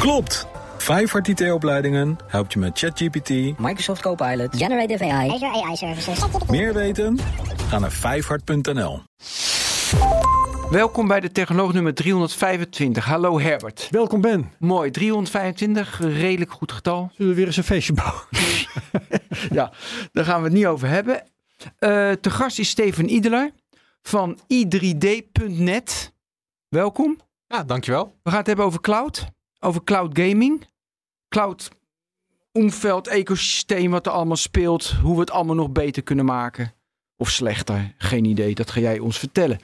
Klopt! Vijfhart IT-opleidingen helpt je met ChatGPT, Microsoft Copilot, Generative AI. Azure AI Services. meer weten? Ga naar vijfhart.nl. Welkom bij de Technoloog nummer 325. Hallo Herbert. Welkom Ben. Mooi, 325, redelijk goed getal. Zullen we weer eens een feestje bouwen? Ja, daar gaan we het niet over hebben. Eh te gast is Steven Ideler van i3d.net. Welkom. Ja, dankjewel. We gaan het hebben over cloud, over cloud gaming, cloud omveld, ecosysteem, wat er allemaal speelt, hoe we het allemaal nog beter kunnen maken. Of slechter, geen idee, dat ga jij ons vertellen.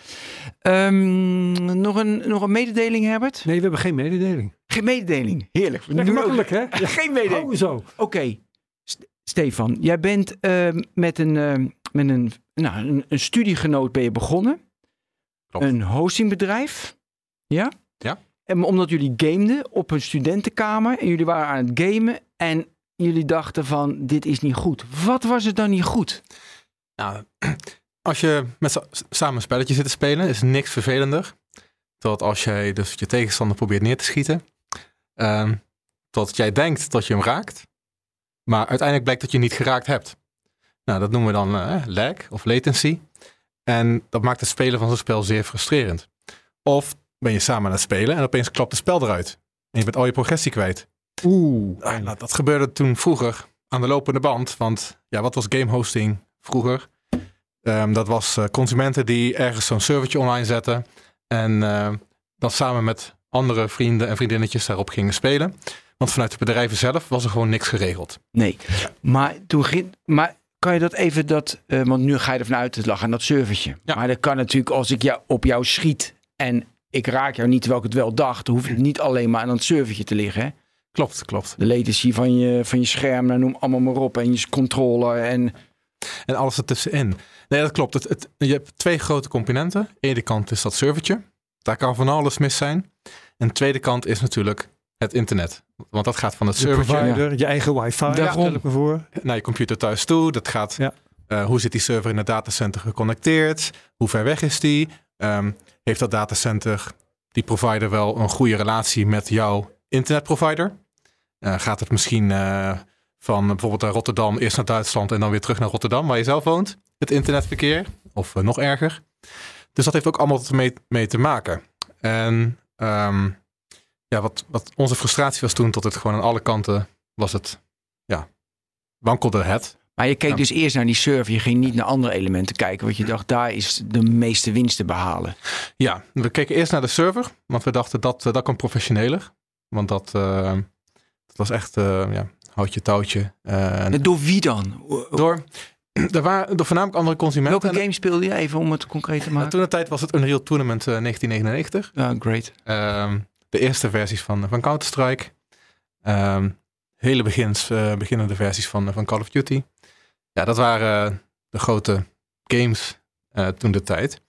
Ehm, nog, een, nog een mededeling, Herbert? Nee, we hebben geen mededeling. Geen mededeling, heerlijk. Lekker makkelijk, hè? Ja. Geen mededeling. Oh, zo. Oké, St- Stefan, jij bent ehm, met, een, ehm, met een, nou, een, een studiegenoot ben je begonnen. Klopt. Een hostingbedrijf. Ja? Omdat jullie gameden op een studentenkamer en jullie waren aan het gamen en jullie dachten van dit is niet goed. Wat was het dan niet goed? Nou, als je met sa- samen een spelletje zit te spelen, is niks vervelender. Tot als jij dus je tegenstander probeert neer te schieten. ehm, tot jij denkt dat je hem raakt. Maar uiteindelijk blijkt dat je niet geraakt hebt. Nou, dat noemen we dan eh, lag of latency. En dat maakt het spelen van zo'n spel zeer frustrerend. Of ben je samen aan het spelen en opeens klapt het spel eruit. En je bent al je progressie kwijt. Oeh. Ah, nou, dat gebeurde toen vroeger aan de lopende band. Want ja, wat was game hosting vroeger? Ehm, dat was eh, consumenten die ergens zo'n servertje online zetten. En eh, dan samen met andere vrienden en vriendinnetjes daarop gingen spelen. Want vanuit de bedrijven zelf was er gewoon niks geregeld. Nee, maar toen ging. Maar kan je dat even dat. eh, want nu ga je ervan uit, het lag aan dat servertje. Ja. Maar dat kan natuurlijk als ik jou, op jou schiet en ik raak jou niet terwijl ik het wel dacht, dan hoeft het niet alleen maar aan het servertje te liggen. Hè? Klopt, klopt. De latency van je, van je scherm, nou, noem allemaal maar op. En je controller. En En alles ertussenin. Nee, dat klopt. Het, het, je hebt twee grote componenten. Aan de ene kant is dat servertje. Daar kan van alles mis zijn. En de tweede kant is natuurlijk het internet. Want dat gaat van het De servertje provider, je eigen wifi, Daarom. voor. naar je computer thuis toe. Dat gaat, Ja. eh, hoe zit die server in het datacenter geconnecteerd? Hoe ver weg is die? Ehm, heeft dat datacenter, die provider wel een goede relatie met jouw internetprovider? Eh, gaat het misschien eh, van bijvoorbeeld Rotterdam eerst naar Duitsland en dan weer terug naar Rotterdam, waar je zelf woont? Het internetverkeer, of eh, nog erger. Dus dat heeft ook allemaal mee, mee te maken. En ehm, ja, wat, wat onze frustratie was toen, tot het gewoon aan alle kanten was het, ja, wankelde het. Maar je keek Ja. dus eerst naar die server. Je ging niet naar andere elementen kijken. Want je dacht, daar is de meeste winst te behalen. Ja, we keken eerst naar de server, want we dachten dat, eh, dat kan professioneler. Want dat, eh, dat was echt, eh ja, houtje touwtje. Door wie dan? door, er waren door voornamelijk andere consumenten. Welke game speelde je? Even om het concreet te En, maken. toen de tijd was het Unreal Tournament eh, 1999. Ja, great. Ehm, de eerste versies van, van Counter-Strike. Ehm, hele begins, beginnende versies van, van Call of Duty. Ja, dat waren eh, de grote games eh, toen de tijd.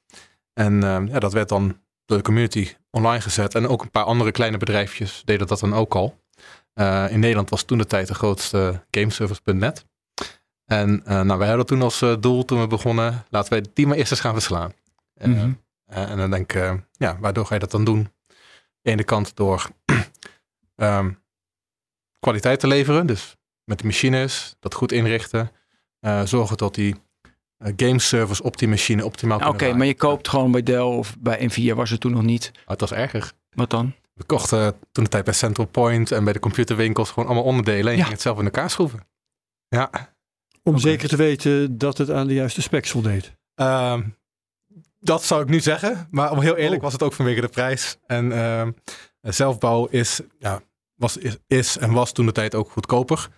En ehm, ja, dat werd dan door de community online gezet. En ook een paar andere kleine bedrijfjes deden dat dan ook al. Eh, in Nederland was toen de tijd de grootste gameservice.net. En nou, wij hadden toen als doel toen we begonnen, laten wij die maar eerst eens gaan verslaan. Mhm. en dan denk ik, ja, waardoor ga je dat dan doen? Aan de ene kant door ehm, kwaliteit te leveren, dus met de machines, dat goed inrichten. Eh, zorgen dat die eh, game servers op die machine optimaal Oké, maar je koopt gewoon bij Dell of bij Nvidia was het toen nog niet. Oh, het was erger. Wat dan? We kochten toen de tijd bij Central Point en bij de computerwinkels gewoon allemaal onderdelen. En je Ja. ging het zelf in elkaar schroeven. Ja, Om zeker te weten dat het aan de juiste specs voldeed. Ehm, dat zou ik nu zeggen. Maar om heel eerlijk Oh. was het ook vanwege de prijs. En ehm, zelfbouw is, ja, was, is, is en was toen de tijd ook goedkoper.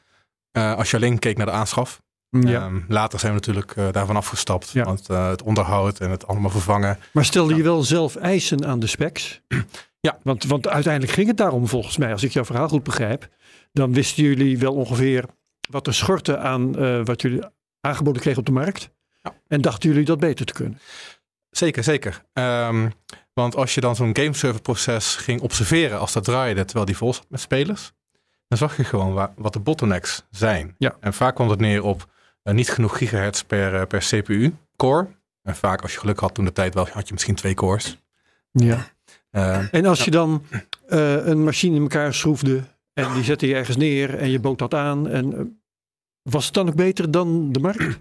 Eh, als je alleen keek naar de aanschaf. Ja. Ehm, later zijn we natuurlijk eh, daarvan afgestapt. Ja. Want eh, het onderhoud en het allemaal vervangen. Maar stelde Ja. je wel zelf eisen aan de specs? Ja. Want, want uiteindelijk ging het daarom volgens mij, als ik jouw verhaal goed begrijp. Dan wisten jullie wel ongeveer wat er schortte aan eh, wat jullie aangeboden kregen op de markt. Ja. En dachten jullie dat beter te kunnen? Zeker, zeker. Ehm, want als je dan zo'n gameserver proces ging observeren als dat draaide terwijl die vol zat met spelers, dan zag je gewoon wat de bottlenecks zijn. Ja. En vaak kwam het neer op niet genoeg gigahertz per, eh, per CPU core. En vaak als je geluk had toen de tijd wel, had je misschien twee cores. Ja. Eh, En als je dan eh, een machine in elkaar schroefde en die zette je ergens neer en je bood dat aan. En, eh, was het dan ook beter dan de markt?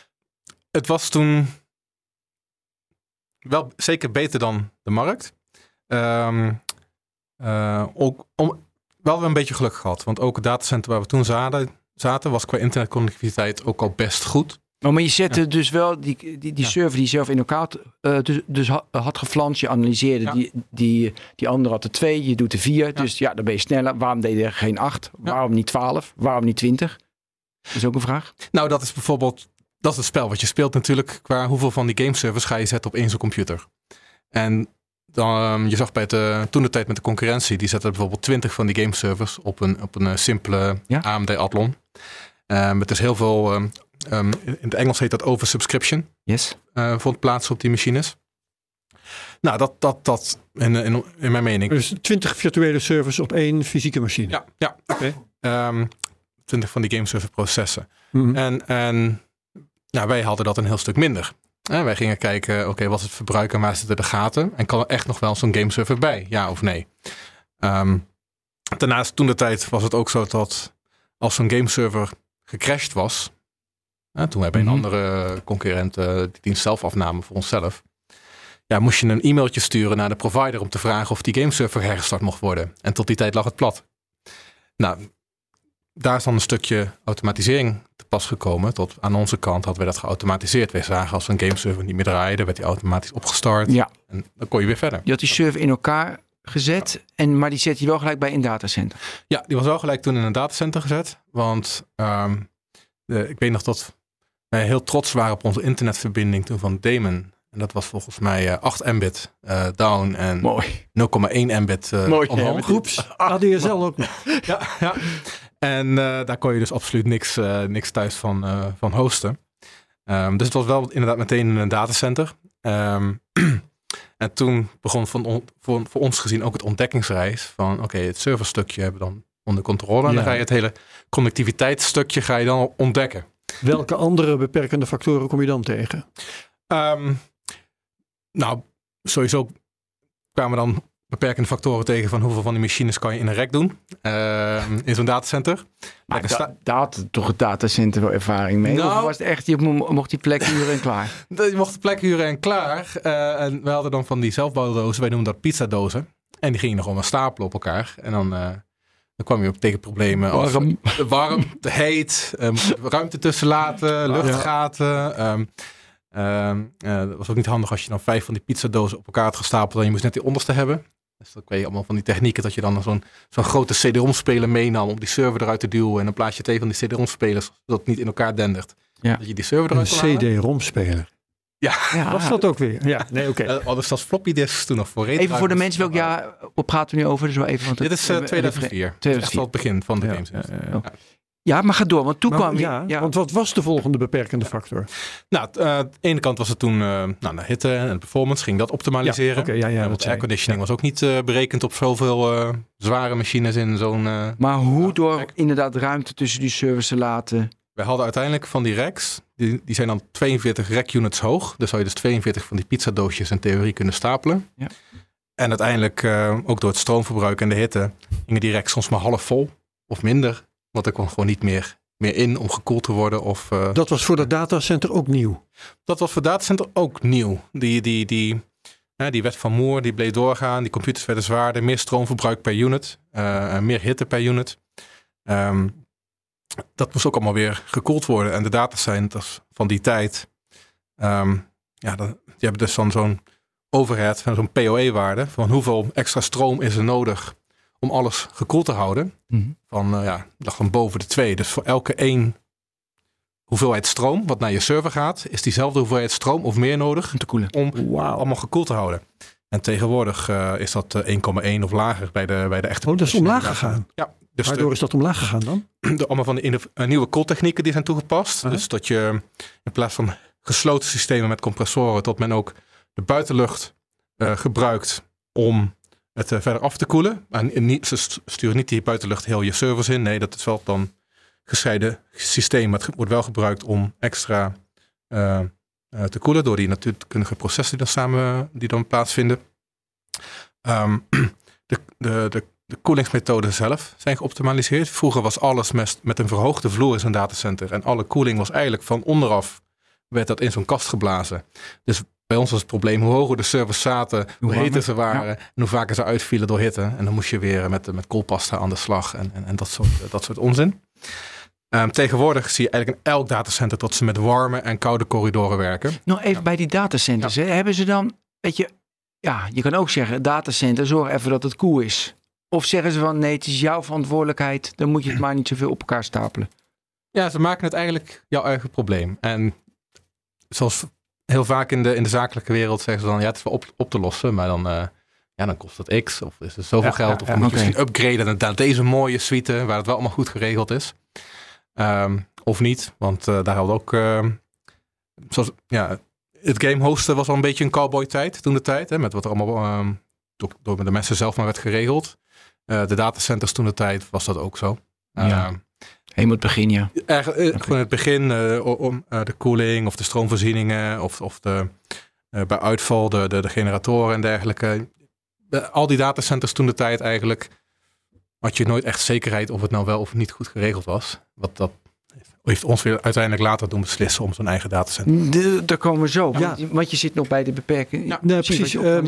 het was toen wel zeker beter dan de markt. Ehm, eh, ook om, wel weer een beetje geluk gehad. Want ook het datacenter waar we toen zaten, zaten was qua internetconnectiviteit ook al best goed. Maar, maar je zette dus wel die, die, die Ja. server die je zelf in elkaar had, eh, dus, dus ha- had geflanst. Je analyseerde Ja. die, die, die andere had er twee, je doet er vier. Dus ja, dan ben je sneller. Waarom deed je er geen acht? Waarom niet twaalf? Waarom niet twintig? Dat is ook een vraag. Nou, dat is bijvoorbeeld, dat is het spel wat je speelt natuurlijk. Qua hoeveel van die gameservers ga je zetten op één zo'n computer. En dan, ehm, je zag bij eh, toen de tijd met de concurrentie, die zetten bijvoorbeeld 20 van die gameservers op een, op een eh, simpele. AMD Athlon. Ehm het is heel veel, ehm, ehm, in het Engels heet dat oversubscription, Yes. eh vond plaats op die machines. Nou, dat, dat, dat in, in, in mijn mening. Dus 20 virtuele servers op één fysieke machine. Ja, ja. Oké. Ehm, 20 van die gameserver processen. Mhm. En, en nou, wij hadden dat een heel stuk minder. En wij gingen kijken, oké, wat is het verbruik en waar zitten de gaten? En kan er echt nog wel zo'n gameserver bij? Ja of nee? Ehm, daarnaast, toen de tijd was het ook zo dat als zo'n gameserver gecrashed was, hè, toen bij een Mhm. andere concurrent eh, die dienst zelf afnamen voor onszelf, ja, moest je een e-mailtje sturen naar de provider om te vragen of die gameserver hergestart mocht worden. En tot die tijd lag het plat. Nou, daar is dan een stukje automatisering te pas gekomen. Tot aan onze kant hadden we dat geautomatiseerd. We zagen als een gameserver niet meer draaide, werd die automatisch opgestart. Ja, En dan kon je weer verder. je had die server in elkaar gezet, en, maar die zet je wel gelijk bij een datacenter. Ja, die was wel gelijk toen in een datacenter gezet. Want ehm, de, ik weet nog dat wij heel trots waren op onze internetverbinding toen van Damon. En dat was volgens mij eh, 8 Mbit eh, down en 0,1 Mooi. Mbit Mooi, omhoog. ja, Groeps, ADSL ook nog. Ja, ja. En daar kon je dus absoluut niks, niks thuis van, van hosten. Ehm, dus het was wel inderdaad meteen in een datacenter. Ehm, en toen begon van on- voor, voor ons gezien ook het ontdekkingsreis van oké, het serverstukje hebben we dan onder controle. En Ja. dan ga je het hele connectiviteitsstukje ga je dan ontdekken. Welke andere beperkende factoren kom je dan tegen? Ehm, nou, sowieso kwamen dan beperkende factoren tegen van hoeveel van die machines kan je in een rek doen ehm, in zo'n datacenter. Maar Lekker da- toch het datacenter ervaring mee? Nou- of was het echt, je mo- mocht die plek huren en klaar? Je mocht de plek huren en klaar. Eh, en we hadden dan van die zelfbouwdozen, wij noemen dat pizzadozen. En die gingen nog allemaal stapelen op elkaar. En dan, eh, dan kwam je ook tegen problemen als Warm. te warm, heet, ehm, ruimte tussen laten, luchtgaten. ehm, eh, dat was ook niet handig als je dan vijf van die pizzadozen op elkaar had gestapeld en je moest net die onderste hebben. Dus dan kreeg je allemaal van die technieken dat je dan zo'n zo'n grote CD-ROM-speler meenam om die server eruit te duwen. En dan plaats je twee van die CD-ROM-spelers, zodat het niet in elkaar dendert. Ja. Dat je die server Een eruit halen. CD-ROM-speler. Ja, Ja. Was dat ook weer? Ja, nee, oké. eh, hadden zelfs floppy disks toen nog voor Even voor de mensen welk jaar op praten we nu over? Dus wel even, want Dit het- is eh, eh, 2004. Echt 2004. wel het begin van de Ja, games. ja, ja, maar ga door, want toen Maar kwam je... ja, ja. want wat was de volgende beperkende factor? Nou, eh, aan de ene kant was het toen eh nou, de hitte en de performance ging dat optimaliseren. Ja, oké, ja, ja, Eh, want airconditioning was ook niet eh, berekend op zoveel eh, zware machines in zo'n... eh, Maar hoe door inderdaad ruimte tussen die servers te laten... We hadden uiteindelijk van die racks, die, die zijn dan 42 rack units hoog. Dus zou je dus 42 van die pizzadoosjes in theorie kunnen stapelen. Ja. En uiteindelijk, eh, ook door het stroomverbruik en de hitte, gingen die racks soms maar half vol of minder. Want er kwam gewoon niet meer, meer in om gekoeld te worden. Of, eh, Dat was voor dat datacenter ook nieuw. Dat was voor datacenter ook nieuw. Die, die, die, hè, die wet van Moore die bleef doorgaan. Die computers werden zwaarder, meer stroomverbruik per unit, eh, meer hitte per unit. Ehm, dat moest ook allemaal weer gekoeld worden. En de datacenters van die tijd, ehm, ja, dat, die hebben dus dan zo'n overhead, van zo'n PoE-waarde, van hoeveel extra stroom is er nodig om alles gekoeld te houden. Van, eh, ja, dat lag dan boven de twee. Dus voor elke één hoeveelheid stroom wat naar je server gaat, is diezelfde hoeveelheid stroom of meer nodig om te koelen. om Wauw. allemaal gekoeld te houden. En tegenwoordig eh, is dat eh, 1,1 of lager bij de, bij de echte. Oh, dat is omlaag gegaan. Ja, dus de, Waardoor is dat omlaag gegaan dan? de- allemaal van de eh, nieuwe koeltechnieken die zijn toegepast. Dus dat je in plaats van gesloten systemen met compressoren, dat men ook de buitenlucht eh, gebruikt om het eh, verder af te koelen. En niet, ze st- sturen niet die buitenlucht heel je servers in. Nee, dat is wel dan gescheiden systeem. Het wordt wel gebruikt om extra eh, eh, te koelen door die natuurkundige processen die dan samen die dan plaatsvinden. Ehm, de, de, de, de koelingsmethoden zelf zijn geoptimaliseerd. Vroeger was alles met, met een verhoogde vloer in zo'n datacenter. En alle koeling was eigenlijk van onderaf werd dat in zo'n kast geblazen. Dus bij ons was het probleem hoe hoger de servers zaten, hoe heter ze waren en hoe vaker ze uitvielen door hitte. En dan moest je weer met, met koolpasta aan de slag en, en, en dat, soort, dat soort onzin. Ehm, tegenwoordig zie je eigenlijk in elk datacenter dat ze met warme en koude corridoren werken. Nog even bij die datacenters. Hè? Hebben ze dan, weet je, ja, je kan ook zeggen, datacenter, zorg even dat het koel is. Of zeggen ze van, nee, het is jouw verantwoordelijkheid, dan moet je het maar niet zoveel op elkaar stapelen. Ja, ze maken het eigenlijk jouw eigen probleem. En zoals heel vaak in de, in de zakelijke wereld zeggen ze dan, ja, het is wel op, op te lossen, maar dan, uh, ja, dan kost het x, of is er zoveel Ja, geld, ja, of moet je oké. misschien upgraden naar deze mooie suite, waar het wel allemaal goed geregeld is. Ehm, of niet, want eh, daar hadden ook, ehm, zoals, ja, het game hosten was al een beetje een cowboy tijd, toen de tijd, hè, met wat er allemaal ehm, door, door de mensen zelf maar werd geregeld. Eh, de datacenters toen de tijd was dat ook zo. Ja. Ehm, Helemaal het begin, ja. Eigenlijk, eh, gewoon in het begin, eh, om eh, de koeling of de stroomvoorzieningen of, of de, eh, bij uitval de, de, de generatoren en dergelijke. De- al die datacenters toen de tijd eigenlijk, had je nooit echt zekerheid of het nou wel of niet goed geregeld was. Wat dat heeft ons weer uiteindelijk later doen beslissen om zo'n eigen datacenter. De, daar komen we zo. Ja. Want, je- want je zit nog bij de beperking. Ja, Nee, precies. Wat je ehm.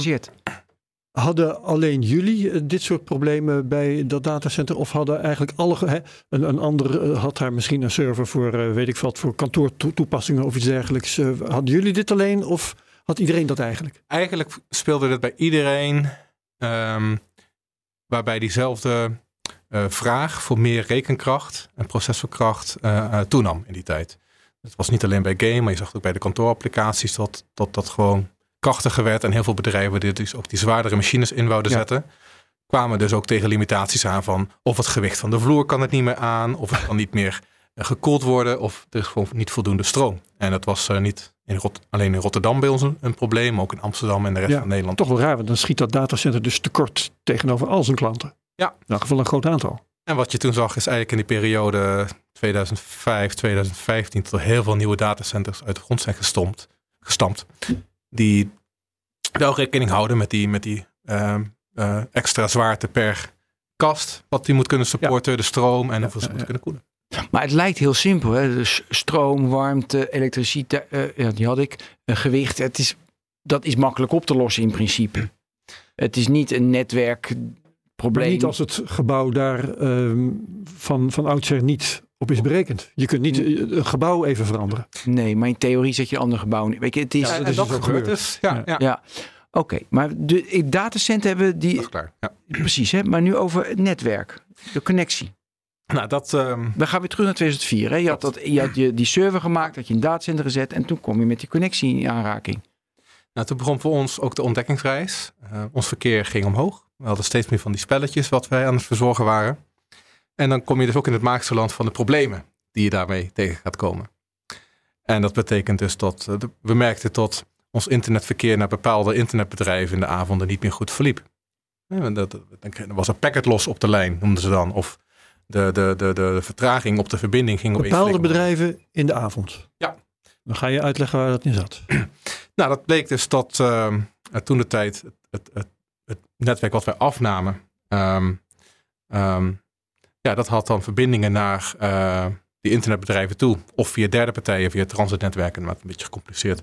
Hadden alleen jullie eh, dit soort problemen bij dat datacenter? Of hadden eigenlijk alle, hè, een, een ander eh, had daar misschien een server voor, eh, weet ik wat, voor kantoortoepassingen of iets dergelijks. Hadden jullie dit alleen of had iedereen dat eigenlijk? Eigenlijk speelde dit bij iedereen ehm, waarbij diezelfde vraag voor meer rekenkracht en processorkracht eh, toenam in die tijd. Het was niet alleen bij game, maar je zag ook bij de kantoorapplicaties dat dat, dat gewoon krachtiger werd. En heel veel bedrijven die dus ook die zwaardere machines in wouden Ja. zetten. Kwamen dus ook tegen limitaties aan van of het gewicht van de vloer kan het niet meer aan. Of het kan niet meer eh, gekoeld worden. Of er is gewoon niet voldoende stroom. En dat was eh, niet in Rot alleen in Rotterdam bij ons een, een probleem. Maar ook in Amsterdam en de rest Ja, van Nederland. Toch wel raar, want dan schiet dat datacenter dus tekort tegenover al zijn klanten. Ja. In elk geval een groot aantal. En wat je toen zag is eigenlijk in die periode 2005, 2015 tot er heel veel nieuwe datacenters uit de grond zijn gestompt, gestampt. Die wel rekening houden met die, met die ehm, eh, extra zwaarte per kast. Wat die moet kunnen supporten, de stroom en hoeveel ze ja, moeten kunnen koelen. Maar het lijkt heel simpel. Hè? Dus stroom, warmte, elektriciteit, eh, ja, die had ik. Een gewicht, het is, dat is makkelijk op te lossen in principe. Het is niet een Maar netwerkprobleem. niet als het gebouw daar ehm, van, van oudsher niet op is berekend. Je kunt niet eh, een gebouw even veranderen. Nee, maar in theorie zet je een ander gebouw neer. Weet je, het is... Ja, en dat is dus gebeurt gebeurd. dus. Ja, Ja. ja. Oké. Maar de datacenter hebben die... dat is klaar. Ja. Precies, hè? maar nu over het netwerk. De connectie. Nou, dat, ehm, We gaan weer terug naar 2004. Hè? Je had, dat, je had je, die server gemaakt, had je een datacenter gezet... en toen kom je met die connectie in aanraking. Nou, toen begon voor ons ook de ontdekkingsreis. Eh, ons verkeer ging omhoog. We hadden steeds meer van die spelletjes wat wij aan het verzorgen waren. En dan kom je dus ook in het magische land van de problemen die je daarmee tegen gaat komen. En dat betekent dus dat eh, we merkten dat ons internetverkeer naar bepaalde internetbedrijven in de avonden niet meer goed verliep. Dan er was een packet los op de lijn, noemden ze dan. Of de, de, de, de vertraging op de verbinding ging opeens Bepaalde bedrijven in de avond. Ja. Dan ga je uitleggen waar dat in zat. Nou, dat bleek dus dat ehm, eh, toen de tijd het, het, het, het netwerk wat wij afnamen, ehm, ehm, ja, dat had dan verbindingen naar eh, die internetbedrijven toe. Of via derde partijen, via transitnetwerken, maar het een beetje gecompliceerd.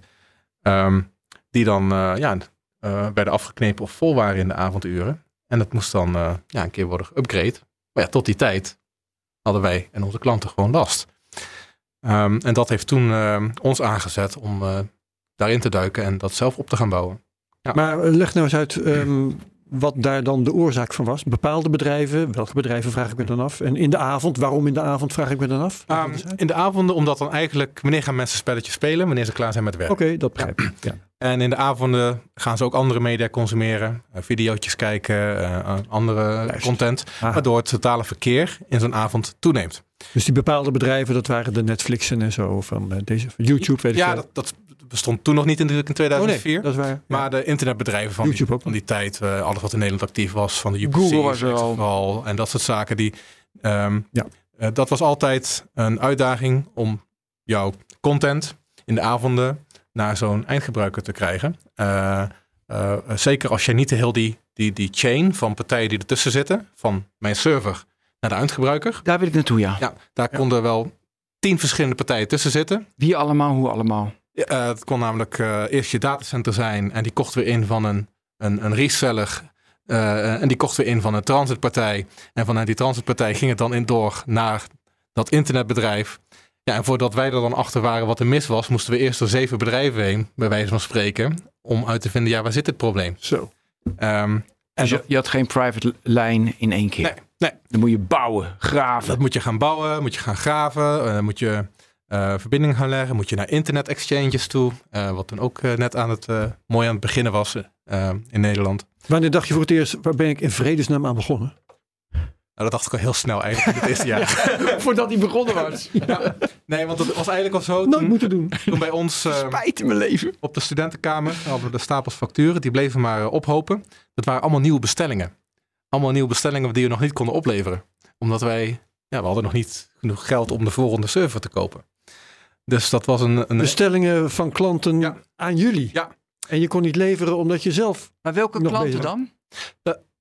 Ehm, die dan eh, ja, eh, werden afgeknepen of vol waren in de avonduren. En dat moest dan ja, een keer worden geüpgrade. Maar ja, tot die tijd hadden wij en onze klanten gewoon last. Ehm, en dat heeft toen ons aangezet om daarin te duiken en dat zelf op te gaan bouwen. Ja. Maar leg nou eens uit ehm, wat daar dan de oorzaak van was. Bepaalde bedrijven, welke bedrijven vraag ik me dan af. En in de avond, waarom in de avond vraag ik me dan af? Ehm, in de avonden, omdat dan eigenlijk, wanneer gaan mensen spelletjes spelen? Wanneer ze klaar zijn met werk. Oké, dat begrijp ik. Ja. En in de avonden gaan ze ook andere media consumeren. eh, videootjes kijken, eh, andere content. Ah, Waardoor het totale verkeer in zo'n avond toeneemt. dus die bepaalde bedrijven, dat waren de Netflixen en zo van eh, deze YouTube, weet ik Ja, dat bestond toen nog niet in oh nee, 2004. dat is waar. Maar de internetbedrijven van, YouTube die, ook van die tijd, eh, alles wat in Nederland actief was, van de UPC, Google was er al. En dat soort zaken, die, ehm, Ja. eh, dat was altijd een uitdaging om jouw content in de avonden naar zo'n eindgebruiker te krijgen. Eh, zeker als je niet de heel die, die, die chain van partijen die ertussen zitten, van mijn server naar de eindgebruiker. Daar wil ik naartoe, ja. Ja, daar konden wel tien verschillende partijen tussen zitten. Wie allemaal, hoe allemaal. Ja, eh, het kon namelijk eh, eerst je datacenter zijn en die kochten we in van een, een, een reseller. Eh, en die kochten we in van een transitpartij. En vanuit die transitpartij ging het dan in door naar dat internetbedrijf. Ja, en voordat wij er dan achter waren wat er mis was, moesten we eerst door zeven bedrijven heen, bij wijze van spreken, om uit te vinden, ja, waar zit het probleem? Zo. Ehm, en Dus je, dat, je had geen private lijn in één keer. nee, nee, Dan moet je bouwen, graven. dat moet je gaan bouwen, moet je gaan graven, eh, moet je eh verbinding gaan leggen, moet je naar internet exchanges toe, eh, wat toen ook eh, net aan het, mooi aan het beginnen was in Nederland. Wanneer dacht je voor het eerst, waar ben ik in vredesnaam aan begonnen? Nou, dat dacht ik al heel snel eigenlijk in het eerste jaar. Voordat hij begonnen was. Nee, want het was eigenlijk al zo. Nooit moeten doen. toen bij ons Spijt in mijn leven. op de studentenkamer hadden we de stapels facturen. Die bleven maar ophopen. Dat waren allemaal nieuwe bestellingen. Allemaal nieuwe bestellingen die we nog niet konden opleveren. Omdat wij, ja, we hadden nog niet genoeg geld om de volgende server te kopen. Dus dat was een... een Bestellingen van klanten Ja. aan jullie. Ja. En je kon niet leveren omdat je zelf, Maar welke Nog klanten bezig. dan?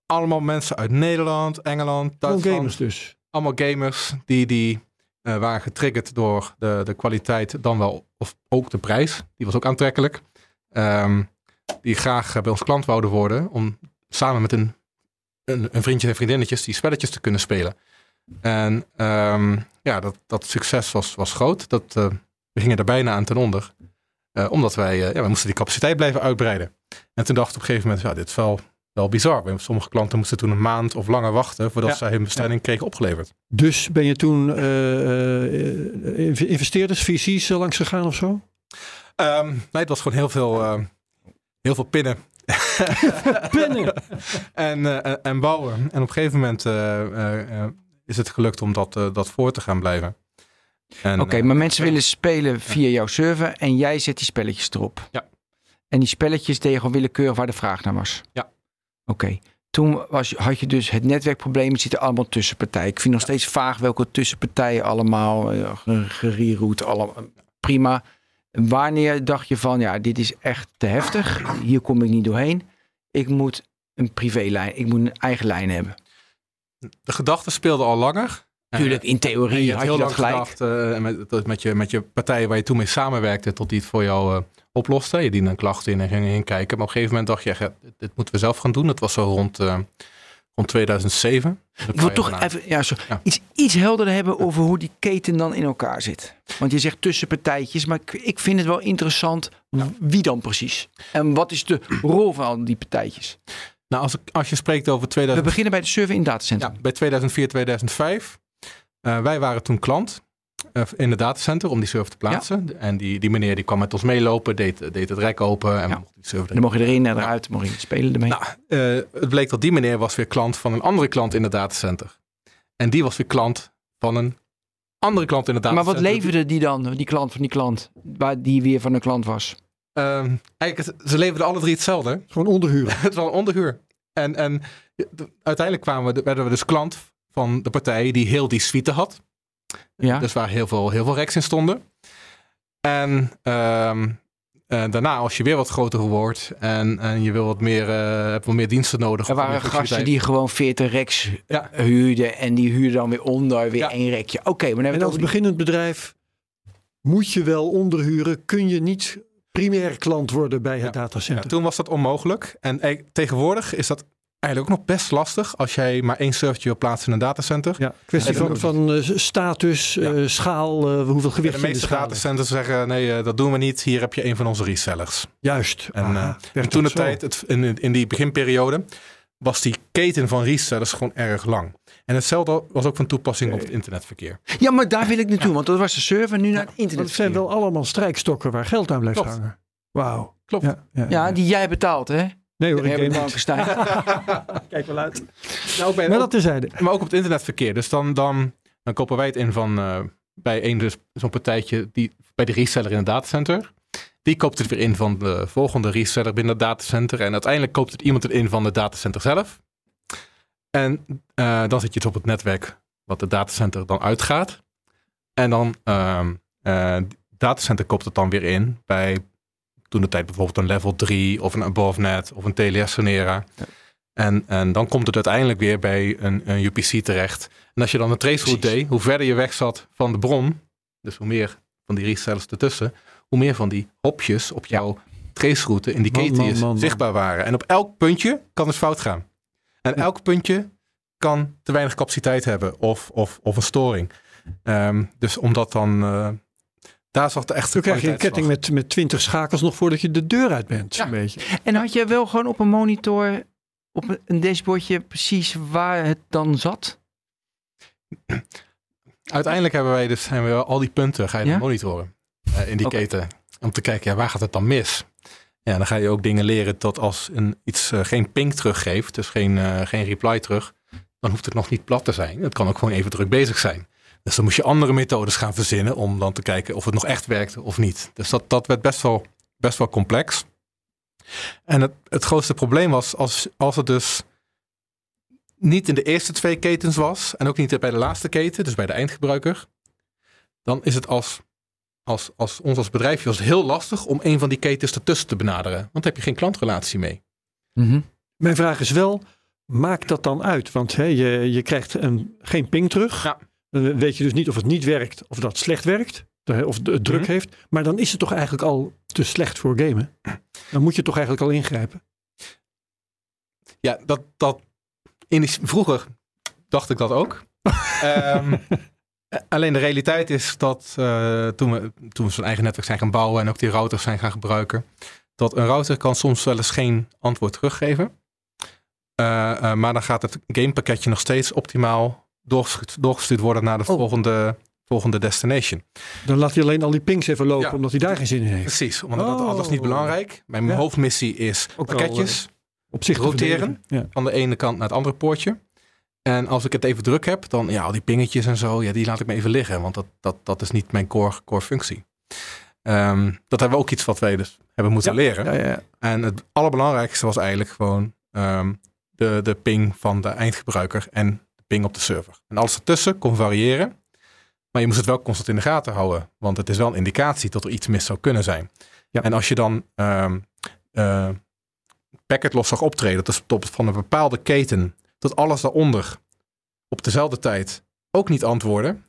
allemaal mensen uit Nederland, Engeland, Duitsland. gamers dus. allemaal gamers die, die eh, waren getriggerd door de, de kwaliteit, dan wel, of ook de prijs. Die was ook aantrekkelijk. Ehm, die graag eh, bij ons klant wouden worden om samen met een, een, een vriendje en vriendinnetjes die spelletjes te kunnen spelen. En ehm, ja, dat, dat succes was, was groot. Dat, eh, we gingen er bijna aan ten onder. Eh, omdat wij, eh, ja, we moesten die capaciteit blijven uitbreiden. En toen dacht ik op een gegeven moment, ja, dit is wel, wel bizar. Sommige klanten moesten toen een maand of langer wachten voordat Ja. zij hun bestelling kregen opgeleverd. Dus ben je toen eh, eh, inv- investeerders, VC's langs gegaan of zo? Ehm, nee, het was gewoon heel veel, eh, heel veel pinnen. Pennen. en, eh, en bouwen. En op een gegeven moment eh, eh, eh, is het gelukt om dat, dat voor te gaan blijven. Oké, eh, maar mensen willen spelen via jouw server en jij zet die spelletjes erop. Ja. En die spelletjes deed je gewoon willekeurig waar de vraag naar was. Ja. Oké. Toen was, had je dus het netwerkprobleem. Het zitten allemaal tussenpartijen. Ik vind nog steeds vaag welke tussenpartijen allemaal eh, ge- gereroute. Allemaal, prima. Wanneer dacht je van, ja, dit is echt te heftig. Hier kom ik niet doorheen. Ik moet een privélijn. Ik moet een eigen lijn hebben. de gedachten speelden al langer. En- Tuurlijk, in theorie je had je heel dat gelijk. gedacht eh, met, met, je, met je partijen waar je toen mee samenwerkte, tot die het voor jou eh, oploste. Je diende een klacht in en ging heen kijken. Maar op een gegeven moment dacht je, dit, moeten we zelf gaan doen. Dat was zo rond, eh, rond 2007. Ik wil toch even ja, zo, Ja. iets, iets helderder hebben over hoe die keten dan in elkaar zit. Want je zegt tussenpartijtjes, maar ik, ik vind het wel interessant wie dan precies. En wat is de rol van al die partijtjes? Nou, als, ik, als je spreekt over We 2000, beginnen bij de server in het datacentrum. Ja, bij 2004, 2005. Eh, wij waren toen klant eh, in het datacenter om die server te plaatsen. En die, die meneer die kwam met ons meelopen, deed, deed het rek open en Ja. mochten die server Dan mocht je erin en eruit, mocht je spelen ermee. Nou, eh, het bleek dat die meneer was weer klant van een andere klant in het datacenter. En die was weer klant van een andere klant in het maar datacenter. wat leverde die dan, die klant van die klant, waar die weer van een klant was? Ehm, eigenlijk, ze leverden alle drie hetzelfde. Gewoon onderhuren. het was een onderhuur. En, en de- uiteindelijk kwamen we, werden we dus klant van de partij die heel die suite had. Ja? Dus waar heel veel, heel veel racks in stonden. En ehm, eh, daarna, als je weer wat groter wordt en, en je wil wat meer, eh, hebt wat meer diensten nodig. er waren gasten die gewoon 40 racks Ja. huurden en die huurden dan weer onder, weer Ja. één rekje. Oké, maar dan hebben we En het als beginnend bedrijf moet je wel onderhuren. Kun je niet primair klant worden bij het Ja. datacenter. Ja, toen was dat onmogelijk. En eh, tegenwoordig is dat eigenlijk ook nog best lastig als jij maar één servertje wil plaatsen in een datacenter. Ja, kwestie van, van eh, status, Ja. eh, schaal, eh, hoeveel Ja, gewicht de in de meeste datacenters zeggen nee, dat doen we niet. Hier heb je een van onze resellers. Juist. En, Aha, eh, toen de tijd, het, in, in die beginperiode, was die keten van resellers gewoon erg lang. En hetzelfde was ook van toepassing op het internetverkeer. Ja, maar daar wil ik naartoe, want dat was de server, nu naar het internet. Het zijn wel allemaal strijkstokken waar geld aan blijft Klopt. hangen. Wauw. Klopt. Ja, ja, Ja, die jij betaalt, hè? Nee hoor, ik. Blankenstein. Kijk wel uit. Nou, ook bij, Maar dat terzijde. maar ook op het internetverkeer. Dus dan, dan, dan kopen wij het in van eh, bij een dus zo'n partijtje die bij de reseller in het datacenter. Die koopt het weer in van de volgende reseller binnen het datacenter. En uiteindelijk koopt het iemand het in van het datacenter zelf. En eh, dan zit je dus op het netwerk wat het datacenter dan uitgaat. En dan ehm eh, datacenter koopt het dan weer in bij toen de tijd bijvoorbeeld een level 3 of een above net of een TLS Sonera. En, en dan komt het uiteindelijk weer bij een, een UPC terecht. En als je dan een traceroute deed, hoe verder je weg zat van de bron, dus hoe meer van die resellers ertussen, hoe meer van die hopjes op jouw traceroute in die Man, keten man, man, man. zichtbaar waren. En op elk puntje kan het fout gaan. En Ja. elk puntje kan te weinig capaciteit hebben of, of, of een storing. Ehm, dus omdat dan, eh, daar zat de echte krijg je een ketting met, met 20 schakels nog voordat je de deur uit bent. Ja. Een beetje. En had je wel gewoon op een monitor, op een- dashboardje, precies waar het dan zat? Uiteindelijk hebben wij dus zijn we al die punten ga je Ja? monitoren eh, in die keten. Om te kijken, ja, waar gaat het dan mis? Ja, dan ga je ook dingen leren dat als een, iets eh, geen ping teruggeeft, dus geen, eh, geen reply terug, dan hoeft het nog niet plat te zijn. Het kan ook gewoon even druk bezig zijn. Dus dan moest je andere methodes gaan verzinnen om dan te kijken of het nog echt werkte of niet. Dus dat, dat werd best wel, best wel complex. En het, het grootste probleem was als, als het dus niet in de eerste twee ketens was en ook niet bij de laatste keten, dus bij de eindgebruiker, dan is het als, als, als ons als bedrijfje was het heel lastig om een van die ketens ertussen te benaderen. Want dan heb je geen klantrelatie mee. Mijn vraag is wel, maakt dat dan uit? Want hè, je, je krijgt een, geen ping terug. Ja. Dan weet je dus niet of het niet werkt of dat slecht werkt. Of het druk Mhm. heeft. Maar dan is het toch eigenlijk al te slecht voor gamen. Dan moet je toch eigenlijk al ingrijpen. Ja, dat, dat in die, vroeger dacht ik dat ook. Ehm, alleen de realiteit is dat eh, toen, we, toen we zo'n eigen netwerk zijn gaan bouwen en ook die routers zijn gaan gebruiken, dat een router kan soms wel eens geen antwoord teruggeven. Eh, eh, maar dan gaat het gamepakketje nog steeds optimaal doorgestuurd, worden naar de Oh. volgende, volgende destination. Dan laat hij alleen al die pings even lopen Ja. omdat hij daar geen zin in heeft. Precies, omdat dat Oh. alles niet belangrijk. Mijn Ja. hoofdmissie is Ook pakketjes Op zich te Roteren. Ja. van de ene kant naar het andere poortje. En als ik het even druk heb, dan ja, al die pingetjes en zo, ja, die laat ik me even liggen. Want dat, dat, dat is niet mijn core, core functie. Ehm, dat hebben we ook iets wat wij dus hebben moeten leren. Ja, ja. En het allerbelangrijkste was eigenlijk gewoon ehm, de, de ping van de eindgebruiker en ping op de server. En alles ertussen kon variëren. Maar je moest het wel constant in de gaten houden. Want het is wel een indicatie dat er iets mis zou kunnen zijn. Ja. En als je dan packet los zag optreden, dus tot van een bepaalde keten tot alles daaronder op dezelfde tijd ook niet antwoorden.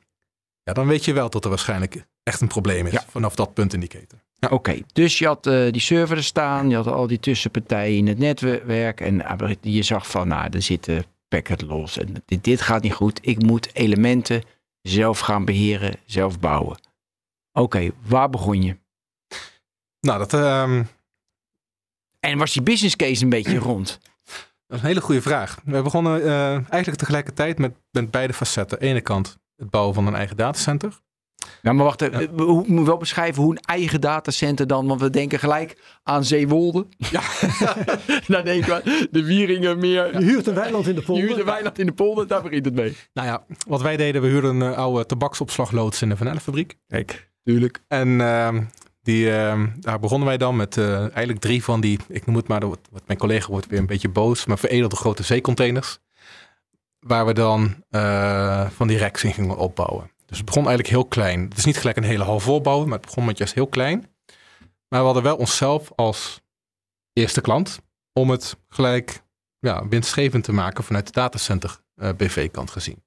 Ja, dan weet je wel dat er waarschijnlijk echt een probleem is Ja. vanaf dat punt in die keten. Oké, dus je had eh, die server er staan, je had al die tussenpartijen in het netwerk en ah, je zag van, nou, er zitten packet los en dit, dit gaat niet goed. Ik moet elementen zelf gaan beheren, zelf bouwen. Oké, waar begon je? Nou, dat, ehm, En was die business case een beetje rond? Dat is een hele goede vraag. We begonnen eh, eigenlijk tegelijkertijd met, met beide facetten. ene kant het bouwen van een eigen datacenter. Ja, maar wacht, even, we we moeten wel beschrijven hoe een eigen datacenter dan, want we denken gelijk aan Zeewolde. Ja. dan denken we, de Wieringenmeer, Je huurt een weiland in de je polder. huurt een weiland in de polder, daar begint het mee. Nou ja, wat wij deden, we huurden een oude tabaksopslagloods in de vanillefabriek. Kijk, tuurlijk. En ehm, die, ehm, daar begonnen wij dan met eh, eigenlijk drie van die, ik noem het maar, wat wat mijn collega wordt weer een beetje boos, maar veredelde grote zeecontainers. Waar we dan eh, van die racks in gingen opbouwen. Dus het begon eigenlijk heel klein. Het is niet gelijk een hele hal volbouwen, maar het begon met juist heel klein. Maar we hadden wel onszelf als eerste klant om het gelijk ja, winstgevend te maken vanuit de datacenter eh, BV-kant gezien.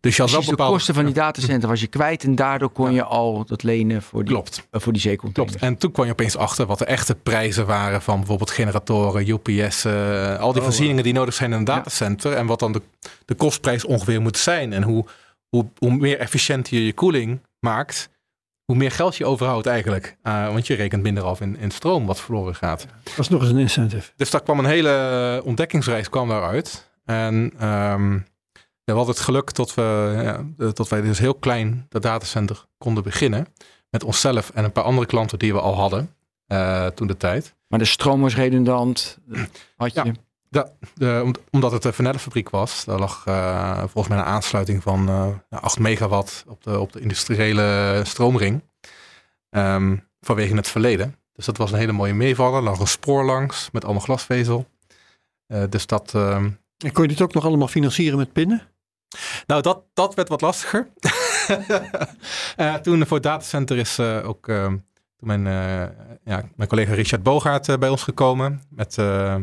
Dus je had wel Precies, de bepaalde... kosten van die datacenter was je kwijt en daardoor kon Ja. je al dat lenen voor die, Klopt. eh, voor die zeecontainer. Klopt. En toen kwam je opeens achter wat de echte prijzen waren van bijvoorbeeld generatoren, UPS, eh, al die Oh, voorzieningen die nodig zijn in een datacenter. En wat dan de, de kostprijs ongeveer moet zijn. En hoe, hoe, hoe meer efficiënt je je koeling maakt, hoe meer geld je overhoudt eigenlijk. Eh, want je rekent minder af in, in stroom wat verloren gaat. Dat is nog eens een incentive. Dus daar kwam een hele ontdekkingsreis kwam daaruit. En ehm, ja, we hadden het geluk dat, we, ja, dat wij dus heel klein dat datacenter konden beginnen. Met onszelf en een paar andere klanten die we al hadden eh, toen de tijd. Maar de stroom was redundant. Had je. Ja. De, om- omdat het een vanillefabriek was, daar lag eh, volgens mij een aansluiting van eh, ja, 8 megawatt op de, op de industriële stroomring. Ehm, vanwege het verleden. Dus dat was een hele mooie meevaller. Er lag een spoor langs met allemaal glasvezel. Eh, dus dat, ehm, En kon je dit ook nog allemaal financieren met pinnen? nou, dat, dat werd wat lastiger. Eh, toen voor het datacenter is eh, ook eh, toen mijn, eh, ja, mijn collega Richard Bogaert eh, bij ons gekomen. Met eh,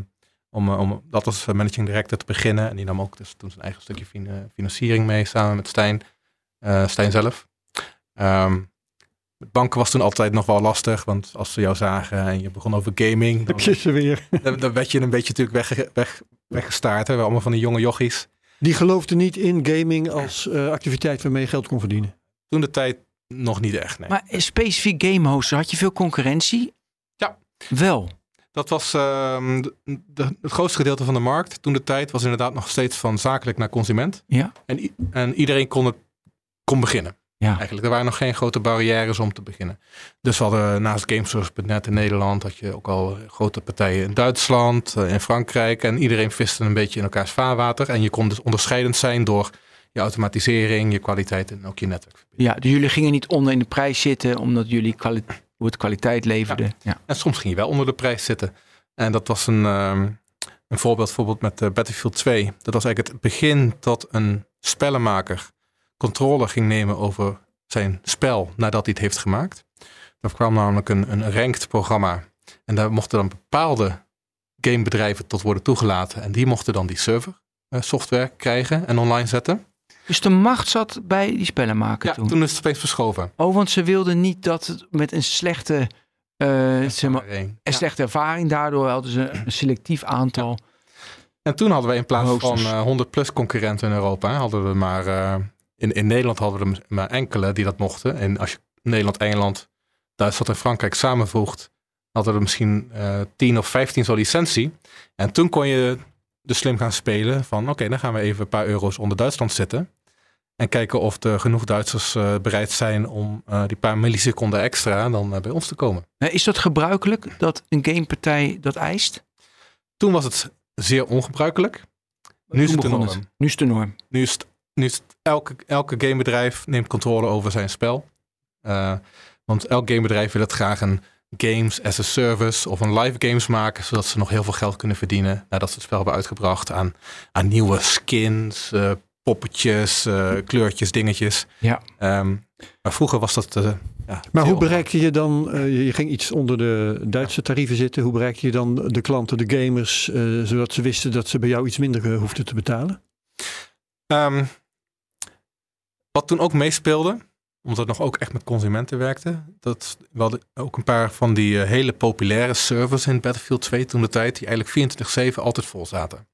Om, eh, om dat als managing director te beginnen. En die nam ook dus toen zijn eigen stukje fin- financiering mee samen met Stijn. eh, Stijn zelf. Ehm, met banken was toen altijd nog wel lastig. Want als ze jou zagen en je begon over gaming. Heb Dan, je ze weer. dan, dan werd je een beetje natuurlijk weg, weg, weggestaard. Hè? We allemaal van die jonge jochies. Die geloofden niet in gaming als eh, activiteit waarmee je geld kon verdienen. Toen de tijd nog niet echt. Nee. Maar specifiek game hosten, had je veel concurrentie? Ja. Wel. Dat was ehm, de, het grootste gedeelte van de markt. Toen de tijd was inderdaad nog steeds van zakelijk naar consument. Ja. En, en iedereen kon, het, kon beginnen. Ja. Eigenlijk, er waren nog geen grote barrières om te beginnen. Dus we hadden naast Gamesource.net in Nederland, had je ook al grote partijen in Duitsland, eh, in Frankrijk. En iedereen viste een beetje in elkaars vaarwater. En je kon dus onderscheidend zijn door je automatisering, je kwaliteit en ook je netwerk. Ja, dus jullie gingen niet onder in de prijs zitten, omdat jullie kwali hoe het kwaliteit leverde. Ja. En soms ging je wel onder de prijs zitten. En dat was een, ehm, een voorbeeld bijvoorbeeld met eh, Battlefield 2. Dat was eigenlijk het begin dat een spellenmaker controle ging nemen over zijn spel nadat hij het heeft gemaakt. Er kwam namelijk een, een ranked programma. En daar mochten dan bepaalde gamebedrijven tot worden toegelaten. En die mochten dan die server eh, software krijgen en online zetten. Dus de macht zat bij die spellenmaker Ja, toen. toen is het opeens verschoven. Oh, want ze wilden niet dat het met een slechte, eh, zeg maar, een Ja. slechte ervaring. Daardoor hadden ze een selectief aantal. En toen hadden we in plaats van eh, 100 plus concurrenten in Europa, hadden we maar eh, in, in Nederland hadden we maar enkele die dat mochten. En als je Nederland, Engeland, Duitsland en Frankrijk samenvoegt, hadden we er misschien eh 10 of 15 zo'n licentie. En toen kon je dus slim gaan spelen van oké, dan gaan we even een paar euro's onder Duitsland zitten. En kijken of er genoeg Duitsers eh, bereid zijn om eh, die paar milliseconden extra dan eh, bij ons te komen. Is dat gebruikelijk dat een gamepartij dat eist? Toen was het zeer ongebruikelijk. Nu is het. Nu is het de norm. Nu is het, nu is het elke, elke gamebedrijf neemt controle over zijn spel. Want elk gamebedrijf wil het graag een games as a service of een live games maken, zodat ze nog heel veel geld kunnen verdienen nadat ze het spel hebben uitgebracht aan, aan nieuwe skins, eh, poppetjes, eh, kleurtjes, dingetjes. Ja. Ehm, maar vroeger was dat. eh, ja, Maar hoe bereikte je dan, je- ging iets onder de Duitse tarieven zitten. Hoe bereikte je dan de klanten, de gamers, zodat ze wisten dat ze bij jou iets minder hoefden te betalen? Ehm, wat toen ook meespeelde, omdat het nog ook echt met consumenten werkte, dat we hadden ook een paar van die eh, hele populaire servers in Battlefield 2 toen de tijd, die eigenlijk 24-7 altijd vol zaten.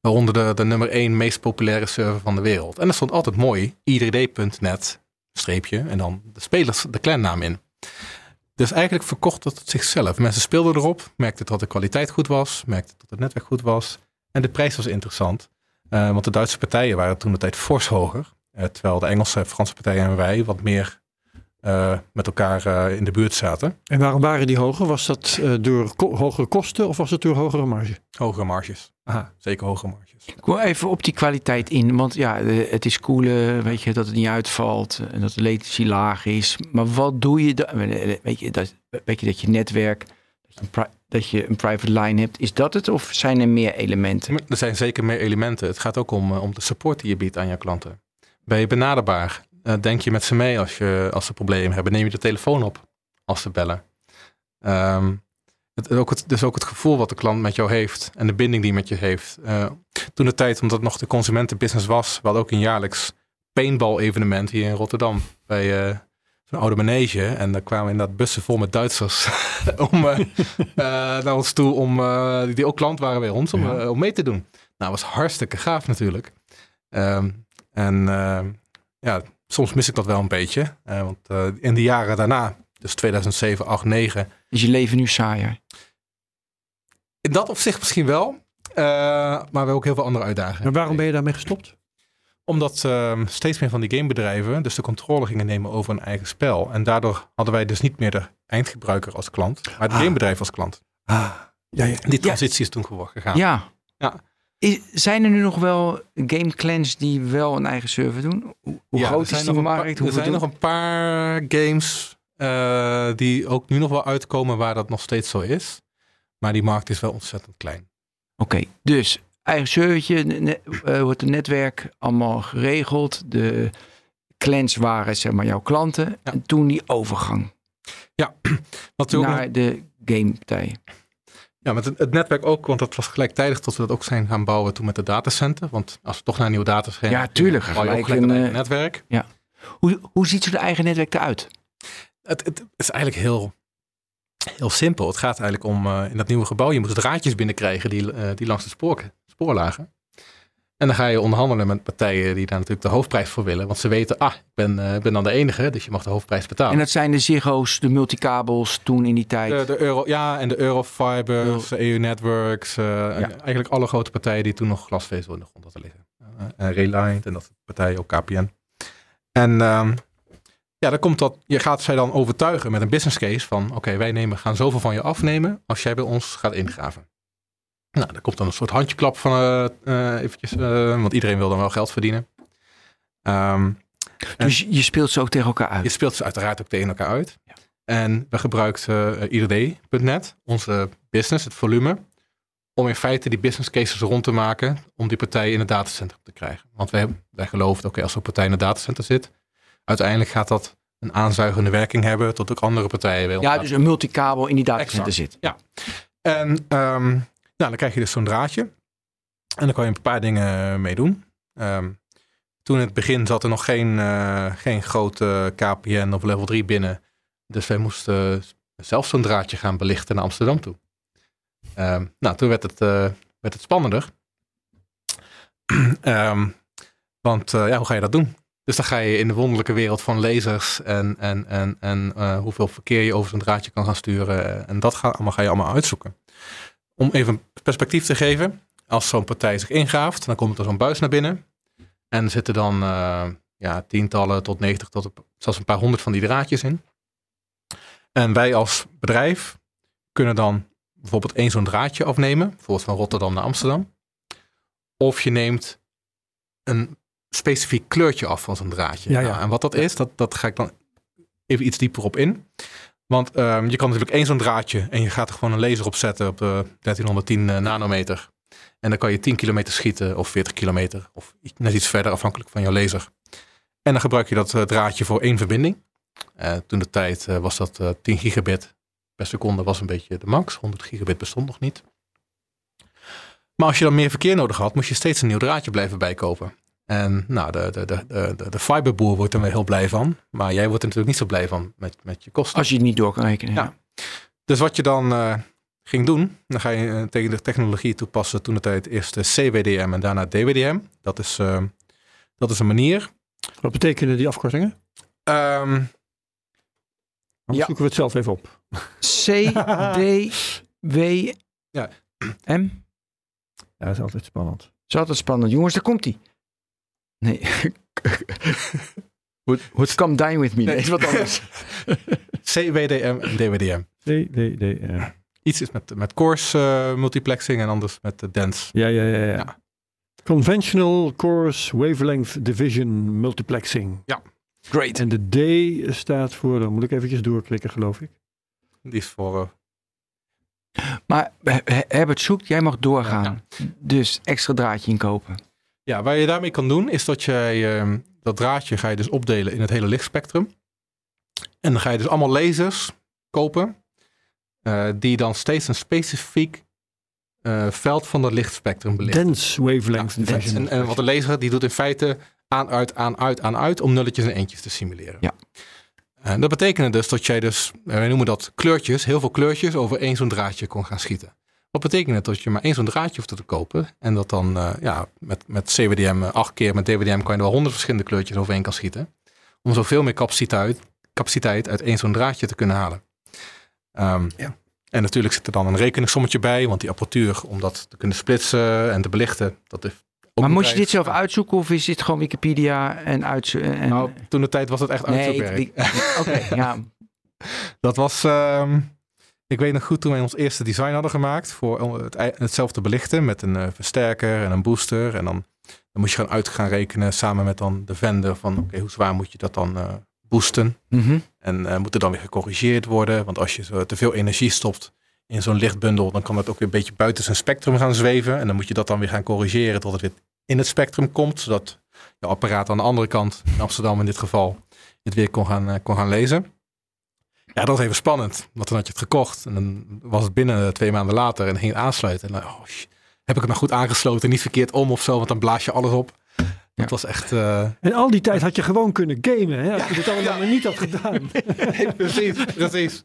Waaronder de, de nummer 1 meest populaire server van de wereld. En er stond altijd mooi idrid.net, streepje, en dan de spelers, de clannaam in. Dus eigenlijk verkocht het zichzelf. Mensen speelden erop, merkten dat de kwaliteit goed was, merkten dat het netwerk goed was. En de prijs was interessant. Eh, want de Duitse partijen waren toen de tijd fors hoger. Eh, terwijl de Engelse en Franse partijen en wij wat meer eh, met elkaar eh, in de buurt zaten. En waarom waren die hoger? Was dat eh, door ko- hogere kosten of was het door hogere marge? Hogere marges. Aha. Zeker hogere marges. Ik wil even op die kwaliteit in. Want ja, de- het is cool, eh, weet je, dat het niet uitvalt. En dat de latency laag is. Maar wat doe je dan? Weet je, dat, weet je dat je netwerk, dat je, een dat je een private line hebt. Is dat het of zijn er meer elementen? Er zijn zeker meer elementen. Het gaat ook om, om de support die je biedt aan je klanten. Ben je benaderbaar? Eh, denk je met ze mee als, je, als ze problemen hebben? Neem je de telefoon op als ze bellen? Ehm, het, ook het, dus ook het gevoel wat de klant met jou heeft en de binding die met je heeft. Eh, toen de tijd, omdat het nog de consumentenbusiness was, we hadden ook een jaarlijks paintball evenement hier in Rotterdam bij eh, zo'n oude manege. En daar kwamen inderdaad bussen vol met Duitsers om, naar ons toe, om, die ook klant waren bij ons, om, Ja. om mee te doen. Nou, was hartstikke gaaf natuurlijk. Ehm, en ehm, ja, soms mis ik dat wel een beetje. eh, want eh, in de jaren daarna, dus 2007, 8, 9, Is je leven nu saaier? in dat opzicht misschien wel. eh, maar we hebben ook heel veel andere uitdagingen. Maar waarom ben je daarmee gestopt? Omdat ehm, steeds meer van die gamebedrijven dus de controle gingen nemen over een eigen spel. En daardoor hadden wij dus niet meer de eindgebruiker als klant, maar het Ah. gamebedrijf als klant. Ah, ja, ja. Die transitie is toen gegaan. Ja. Ja. Is, zijn er nu nog wel game clans die wel een eigen server doen? Hoe, hoe Ja, groot is zijn die paar- markt? Er zijn nog een paar games eh, die ook nu nog wel uitkomen waar dat nog steeds zo is. Maar die markt is wel ontzettend klein. Oké, dus eigen servertje, ne- eh, wordt het netwerk allemaal geregeld. De clans waren zeg maar jouw klanten. Ja. En toen die overgang Wat ook nog- naar de gamepartij. Ja, met het, netwerk ook, want dat was gelijktijdig tot we dat ook zijn gaan bouwen toen met de datacenter. Want als we toch naar een nieuw datacenter Ja, tuurlijk. bouw je ook Gelijk een eigen eh, netwerk. Hoe, hoe ziet zo'n eigen netwerk eruit? Het, het is eigenlijk heel, heel simpel. Het gaat eigenlijk om eh, in dat nieuwe gebouw, je moet draadjes binnenkrijgen die, eh, die langs de spoor, spoor lagen. En dan ga je onderhandelen met partijen die daar natuurlijk de hoofdprijs voor willen. Want ze weten, ah, ik ben, eh, ik ben dan de enige, dus je mag de hoofdprijs betalen. En dat zijn de Ziggo's, de multicabels toen in die tijd. De, de Euro, ja, en de Eurofibers, de EU Networks. eh, Eigenlijk alle grote partijen die toen nog glasvezel in de grond hadden liggen. Eh, en Reliant en dat soort partijen, ook KPN. En ehm, ja, dan komt dat, je gaat zij dan overtuigen met een business case van, oké, wij nemen, gaan zoveel van je afnemen als jij bij ons gaat ingraven. Nou, daar komt dan een soort handjeklap van eh, eh, eventjes, eh, want iedereen wil dan wel geld verdienen. Ehm, dus je- speelt ze ook tegen elkaar uit. je speelt ze uiteraard ook tegen elkaar uit. En we gebruikten IRD.net, onze business, het volume, om in feite die business cases rond te maken om die partijen in het datacentrum te krijgen. Want wij, wij geloven, oké, als zo'n partij in het datacenter zit, uiteindelijk gaat dat een aanzuigende werking hebben tot ook andere partijen willen. Ja, dus een multicabel in die datacenter Exact. zit. En ehm, dan krijg je dus zo'n draadje. En dan kan je een paar dingen mee doen. Ehm, toen in het begin zat er nog geen, eh, geen grote KPN of level 3 binnen. Dus wij moesten zelf zo'n draadje gaan belichten naar Amsterdam toe. Ehm, nou, toen werd het, eh, werd het spannender. Ehm, want eh, ja, hoe ga je dat doen? Dus dan ga je in de wonderlijke wereld van lasers en, en, en, en eh, hoeveel verkeer je over zo'n draadje kan gaan sturen. En dat ga, allemaal, ga je allemaal uitzoeken. Om even perspectief te geven. Als zo'n partij zich ingraaft, dan komt er zo'n buis naar binnen. En zitten dan eh, ja, tientallen tot 90 tot zelfs een paar honderd van die draadjes in. En wij als bedrijf kunnen dan bijvoorbeeld één zo'n draadje afnemen. Bijvoorbeeld van Rotterdam naar Amsterdam. Of je neemt een specifiek kleurtje af van zo'n draadje. Ja, ja. Nou, en wat dat is, dat, dat ga ik dan even iets dieper op in. Want ehm, je kan natuurlijk één zo'n draadje en je gaat er gewoon een laser op zetten op de 1310 eh, nanometer. En dan kan je 10 kilometer schieten of 40 kilometer of net iets verder afhankelijk van jouw laser. En dan gebruik je dat eh, draadje voor één verbinding. Eh, toen de tijd eh, was dat eh, 10 gigabit per seconde was een beetje de max. 100 gigabit bestond nog niet. Maar als je dan meer verkeer nodig had, moest je steeds een nieuw draadje blijven bijkopen. En nou, de, de, de, de, de, fiberboer wordt er weer heel blij van. Maar jij wordt er natuurlijk niet zo blij van met, met je kosten. Als je het niet door kan rekenen. Ja. Dus wat je dan eh, ging doen, dan ga je eh, tegen de technologie toepassen. Toen de tijd eerst de CWDM en daarna DWDM. Dat is, eh, dat is een manier. Wat betekenen die afkortingen? Ehm, Dan Ja. zoeken we het zelf even op. C, D, W, Ja. M. Ja, dat is altijd spannend. Dat is altijd spannend. Jongens, daar komt hij. Nee. What come dine with me? Nee, is wat anders. CWDM en DWDM. Iets is met, met course eh, multiplexing en anders met de dense. Ja, ja, ja, ja. Ja. Conventional Course Wavelength Division Multiplexing. Great. En de D staat voor, dan moet ik eventjes doorklikken geloof ik. Die is voor... eh, Maar He- He- Herbert zoekt, jij mag doorgaan. Dus extra draadje inkopen. Ja, waar je daarmee kan doen, is dat jij ehm, dat draadje ga je dus opdelen in het hele lichtspectrum. En dan ga je dus allemaal lasers kopen, eh, die dan steeds een specifiek eh, veld van dat lichtspectrum belichten. Dense Wavelength Ja, en, en wat een laser die doet in feite aan, uit, aan, uit, aan, uit om nulletjes en eentjes te simuleren. Ja. En dat betekende dus dat jij dus, eh, wij noemen dat kleurtjes, heel veel kleurtjes over één zo'n draadje kon gaan schieten. Wat betekent het? Dat je maar één zo'n draadje hoeft te kopen. En dat dan eh, ja, met, met CWDM eh, acht keer, met DWDM kan je er wel honderd verschillende kleurtjes overheen kan schieten. Om zoveel meer capaciteit, capaciteit uit één zo'n draadje te kunnen halen. Ehm, Ja. En natuurlijk zit er dan een rekeningssommetje bij, want die apparatuur om dat te kunnen splitsen en te belichten, dat is ook Maar moet je dit zelf uitzoeken of is dit gewoon Wikipedia en uitzoeken? En... Nou, toen de tijd was het echt nee, uitzoekwerk. ik- oké, ja. Dat was, ehm, ik weet nog goed toen wij ons eerste design hadden gemaakt voor het, hetzelfde belichten met een eh, versterker en een booster. En dan, dan moest je gewoon uit gaan rekenen samen met dan de vendor van oké, hoe zwaar moet je dat dan eh, boosten? Mhm. En eh, moet er dan weer gecorrigeerd worden? Want als je zo te veel energie stopt in zo'n lichtbundel, dan kan dat ook weer een beetje buiten zijn spectrum gaan zweven. En dan moet je dat dan weer gaan corrigeren tot het weer in het spectrum komt, zodat je apparaat aan de andere kant, in Amsterdam in dit geval, het weer kon gaan, kon gaan lezen. Ja, dat was even spannend. Want dan had je het gekocht. En dan was het binnen twee maanden later. En ging het aansluiten. En dan, oh, heb ik het nou goed aangesloten? Niet verkeerd om of zo. Want dan blaas je alles op. Dat was echt... eh, En al die tijd had je gewoon kunnen gamen. Hè? Als je het allemaal maar niet had gedaan. Nee, precies, precies.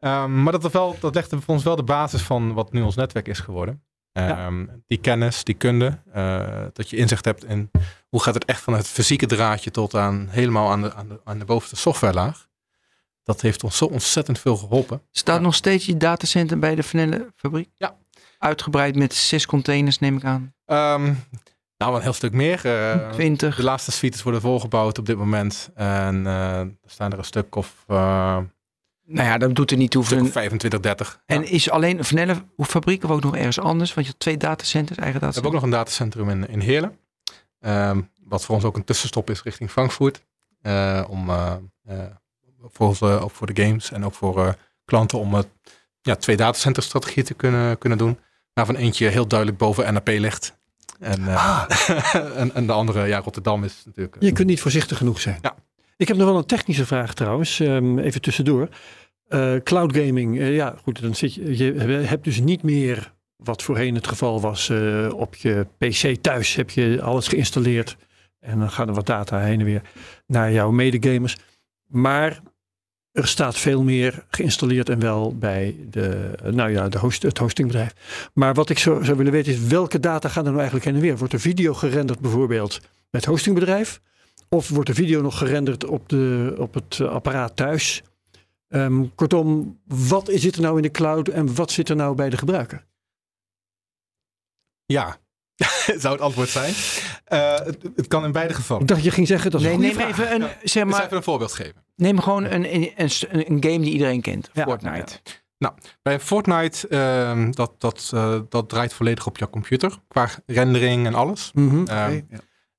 Ehm, maar dat, wel, dat legde voor ons wel de basis van wat nu ons netwerk is geworden. Ehm, Die kennis, die kunde, eh, dat je inzicht hebt in hoe gaat het echt van het fysieke draadje tot aan helemaal aan de, aan de, aan de bovenste softwarelaag. Dat heeft ons zo ontzettend veel geholpen. Staat nog steeds je datacenter bij de Vanille fabriek? Ja. Uitgebreid met zes containers neem ik aan. Ehm, nou, een heel stuk meer. eh, 20. de laatste suites worden volgebouwd op dit moment. En eh, er staan er een stuk of, eh, Nou ja, dat doet er niet toe. een stuk voor of een- 25, 30. En Ja. is alleen een Vanille fabriek of ook nog ergens anders? Want je hebt twee datacenters, eigen We hebben ook datacenters. nog een datacentrum in, in Heerlen. Ehm, wat voor ons ook een tussenstop is richting Frankfurt. Eh, om voor, onze, ook voor de games en ook voor eh, klanten om eh, ja, twee datacenterstrategieën te kunnen, kunnen doen. Waarvan eentje heel duidelijk boven NAP ligt. En, eh, en, en de andere, ja, Rotterdam is natuurlijk. Je kunt niet voorzichtig genoeg zijn. Ja. Ik heb nog wel een technische vraag trouwens, ehm, even tussendoor. Cloud gaming, ja goed, dan zit je, je hebt dus niet meer wat voorheen het geval was op je PC thuis. Heb je alles geïnstalleerd en dan gaat er wat data heen en weer naar jouw medegamers. Maar er staat veel meer geïnstalleerd en wel bij de, nou ja, de het hostingbedrijf. Maar wat ik zo zou willen weten is welke data gaan er nou eigenlijk heen en weer? Wordt er video gerenderd bijvoorbeeld bij het hostingbedrijf? Of wordt de video nog gerenderd op, de, op het apparaat thuis? Ehm, kortom, wat zit er nou in de cloud en wat zit er nou bij de gebruiker? Ja, zou het antwoord zijn. Eh, het, het kan in beide gevallen. Ik dacht je ging zeggen dat is Nee, een goede neem vraag. even een, zeg maar, even een voorbeeld geven. neem gewoon een, een, een, een game die iedereen kent. Ja, Fortnite. Bij Fortnite, ehm, dat, dat, eh, dat draait volledig op jouw computer. Qua rendering en alles. Oké, ja.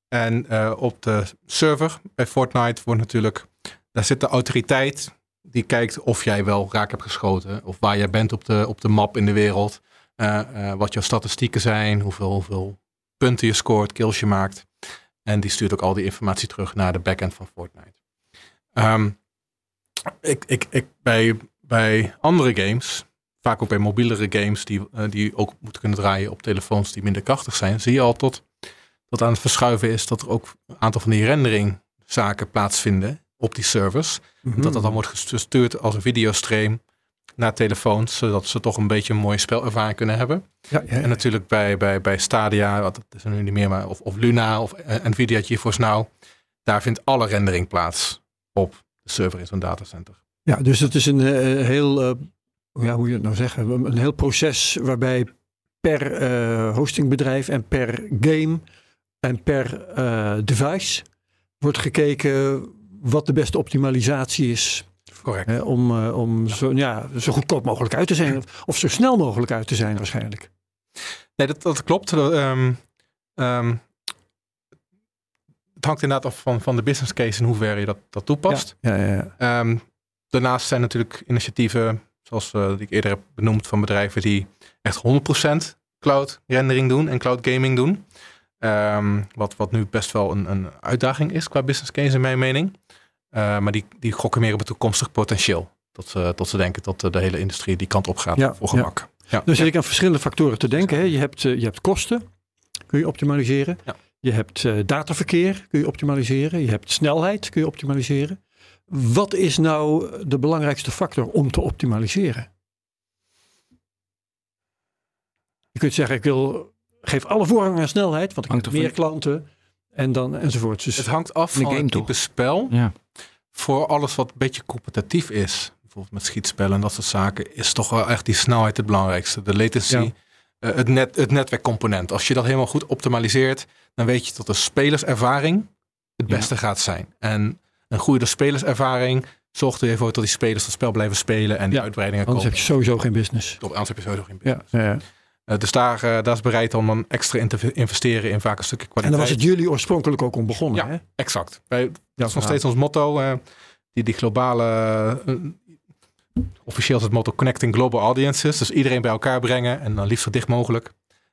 En eh, op de server bij Fortnite wordt natuurlijk, daar zit de autoriteit die kijkt of jij wel raak hebt geschoten. Of waar jij bent op de, op de map in de wereld. eh, eh, wat jouw statistieken zijn. Hoeveel, hoeveel punten je scoort, kills je maakt. En die stuurt ook al die informatie terug naar de backend van Fortnite. Ehm, ik, ik, ik, bij, bij andere games, vaak ook bij mobielere games die, eh, die ook moeten kunnen draaien op telefoons die minder krachtig zijn, zie je al tot dat aan het verschuiven is dat er ook een aantal van die renderingzaken plaatsvinden op die servers. Mhm. Dat dat dan wordt gestuurd als een videostream naar telefoons, zodat ze toch een beetje een mooie spelervaring kunnen hebben. Ja, ja, En natuurlijk bij, bij, bij Stadia, wat is er nu niet meer, maar of, of Luna of eh, Nvidia GeForce Now, daar vindt alle rendering plaats op de server in zo'n datacenter. Ja, dus het is een eh, heel, eh, ja, hoe je het nou zeggen, een heel proces waarbij per hostingbedrijf en per game en per device wordt gekeken wat de beste optimalisatie is Correct. hè, om, eh, om zo, ja, zo goedkoop mogelijk uit te zijn of, zo snel mogelijk uit te zijn waarschijnlijk. Nee, dat, dat klopt. Dat, ehm, ehm, het hangt inderdaad af van, van de business case in hoeverre je dat, dat toepast. Ja, ja, ja. Ehm, daarnaast zijn natuurlijk initiatieven, zoals eh, die ik eerder heb benoemd, van bedrijven die echt 100% cloud rendering doen en cloud gaming doen. Wat, wat nu best wel een, een uitdaging is qua business case in mijn mening. Eh, maar die, die gokken meer op het toekomstig potentieel. Tot ze, tot ze denken dat eh, de hele industrie die kant op gaat Ja, voor gemak. Ja. Dus zit ik aan verschillende factoren te denken. Hè. Je, hebt, eh, je hebt kosten, kun je optimaliseren. Ja. Je hebt eh, dataverkeer, kun je optimaliseren. Je hebt snelheid, kun je optimaliseren. Wat is nou de belangrijkste factor om te optimaliseren? Je kunt zeggen, ik wil, geef alle voorrang aan snelheid, want ik heb er meer klanten en dan enzovoort. Dus Het hangt af van het toch? type spel. Ja. Voor alles wat een beetje competitief is, bijvoorbeeld met schietspellen en dat soort zaken, is toch wel echt die snelheid het belangrijkste. De latency, Ja. eh, het, net, het netwerkcomponent. Als je dat helemaal goed optimaliseert, dan weet je dat de spelerservaring het Ja. beste gaat zijn. En een goede spelerservaring zorgt er weer voor dat die spelers het spel blijven spelen en die Ja, uitbreidingen anders heb komen. je sowieso geen business. Top, anders heb je sowieso geen business. ja. Eh, dus daar, eh, daar is bereid om dan extra in te investeren in vaak een stukje En kwaliteit. daar was het jullie oorspronkelijk ook om begonnen. Ja. Hè? Exact. Wij, dat is nog steeds ons motto. eh, die, die globale. eh, officieel is het motto Connecting Global Audiences. Dus iedereen bij elkaar brengen en dan liefst zo dicht mogelijk.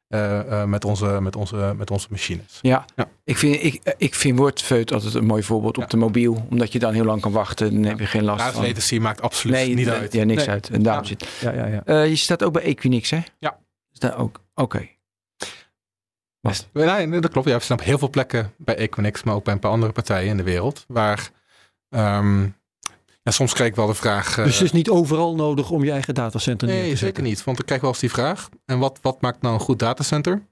eh, eh, met, onze, met, onze, met onze machines. Ja, Ja. ik vind, ik, ik vind WordFeud altijd een mooi voorbeeld Ja. op de mobiel. Omdat je dan heel lang kan wachten. Dan heb je geen last van. latency maakt absoluut Nee, niet nee, uit. Ja, niks Nee. uit. En daarom Ja. zit. Ja, ja, ja. Eh, je staat ook bij Equinix, hè? Ja. Is dat ook? Oké. Nee, nee, dat klopt. Ja, we staan op heel veel plekken bij Equinix, maar ook bij een paar andere partijen in de wereld. Waar ehm, ja, soms krijg ik wel de vraag. eh, Dus het is niet overal nodig om je eigen datacenter neer te Nee, zetten. zeker niet. Want ik krijg wel eens die vraag. En wat, wat maakt nou een goed datacenter?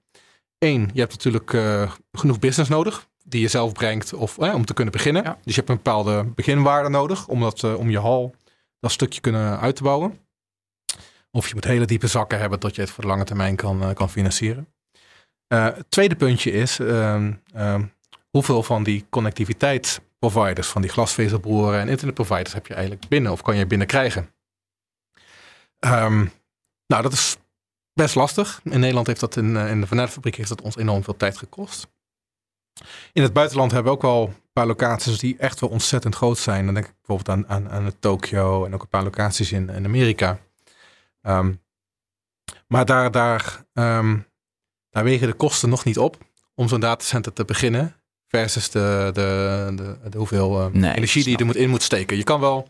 Eén, je hebt natuurlijk eh, genoeg business nodig. Die je zelf brengt of, eh, om te kunnen beginnen. Ja. Dus je hebt een bepaalde beginwaarde nodig. Om, dat, eh, om je hal dat stukje kunnen uit te bouwen. Of je moet hele diepe zakken hebben. Dat je het voor de lange termijn kan, eh, kan financieren. Eh, het tweede puntje is. ehm, ehm, hoeveel van die connectiviteitsproviders. Van die glasvezelboeren en internetproviders heb je eigenlijk binnen. Of kan je binnen krijgen. Ehm, nou, dat is best lastig. In Nederland heeft dat in, eh, de Vanellenfabriek heeft dat ons enorm veel tijd gekost. In het buitenland hebben we ook wel een paar locaties die echt wel ontzettend groot zijn. Dan denk ik bijvoorbeeld aan, aan, aan het Tokio en ook een paar locaties in, in Amerika. Maar daar, daar, daar wegen de kosten nog niet op om zo'n datacenter te beginnen. Versus de, de, de, de hoeveel eh, Nee, energie die je er moet, in moet steken. Je kan wel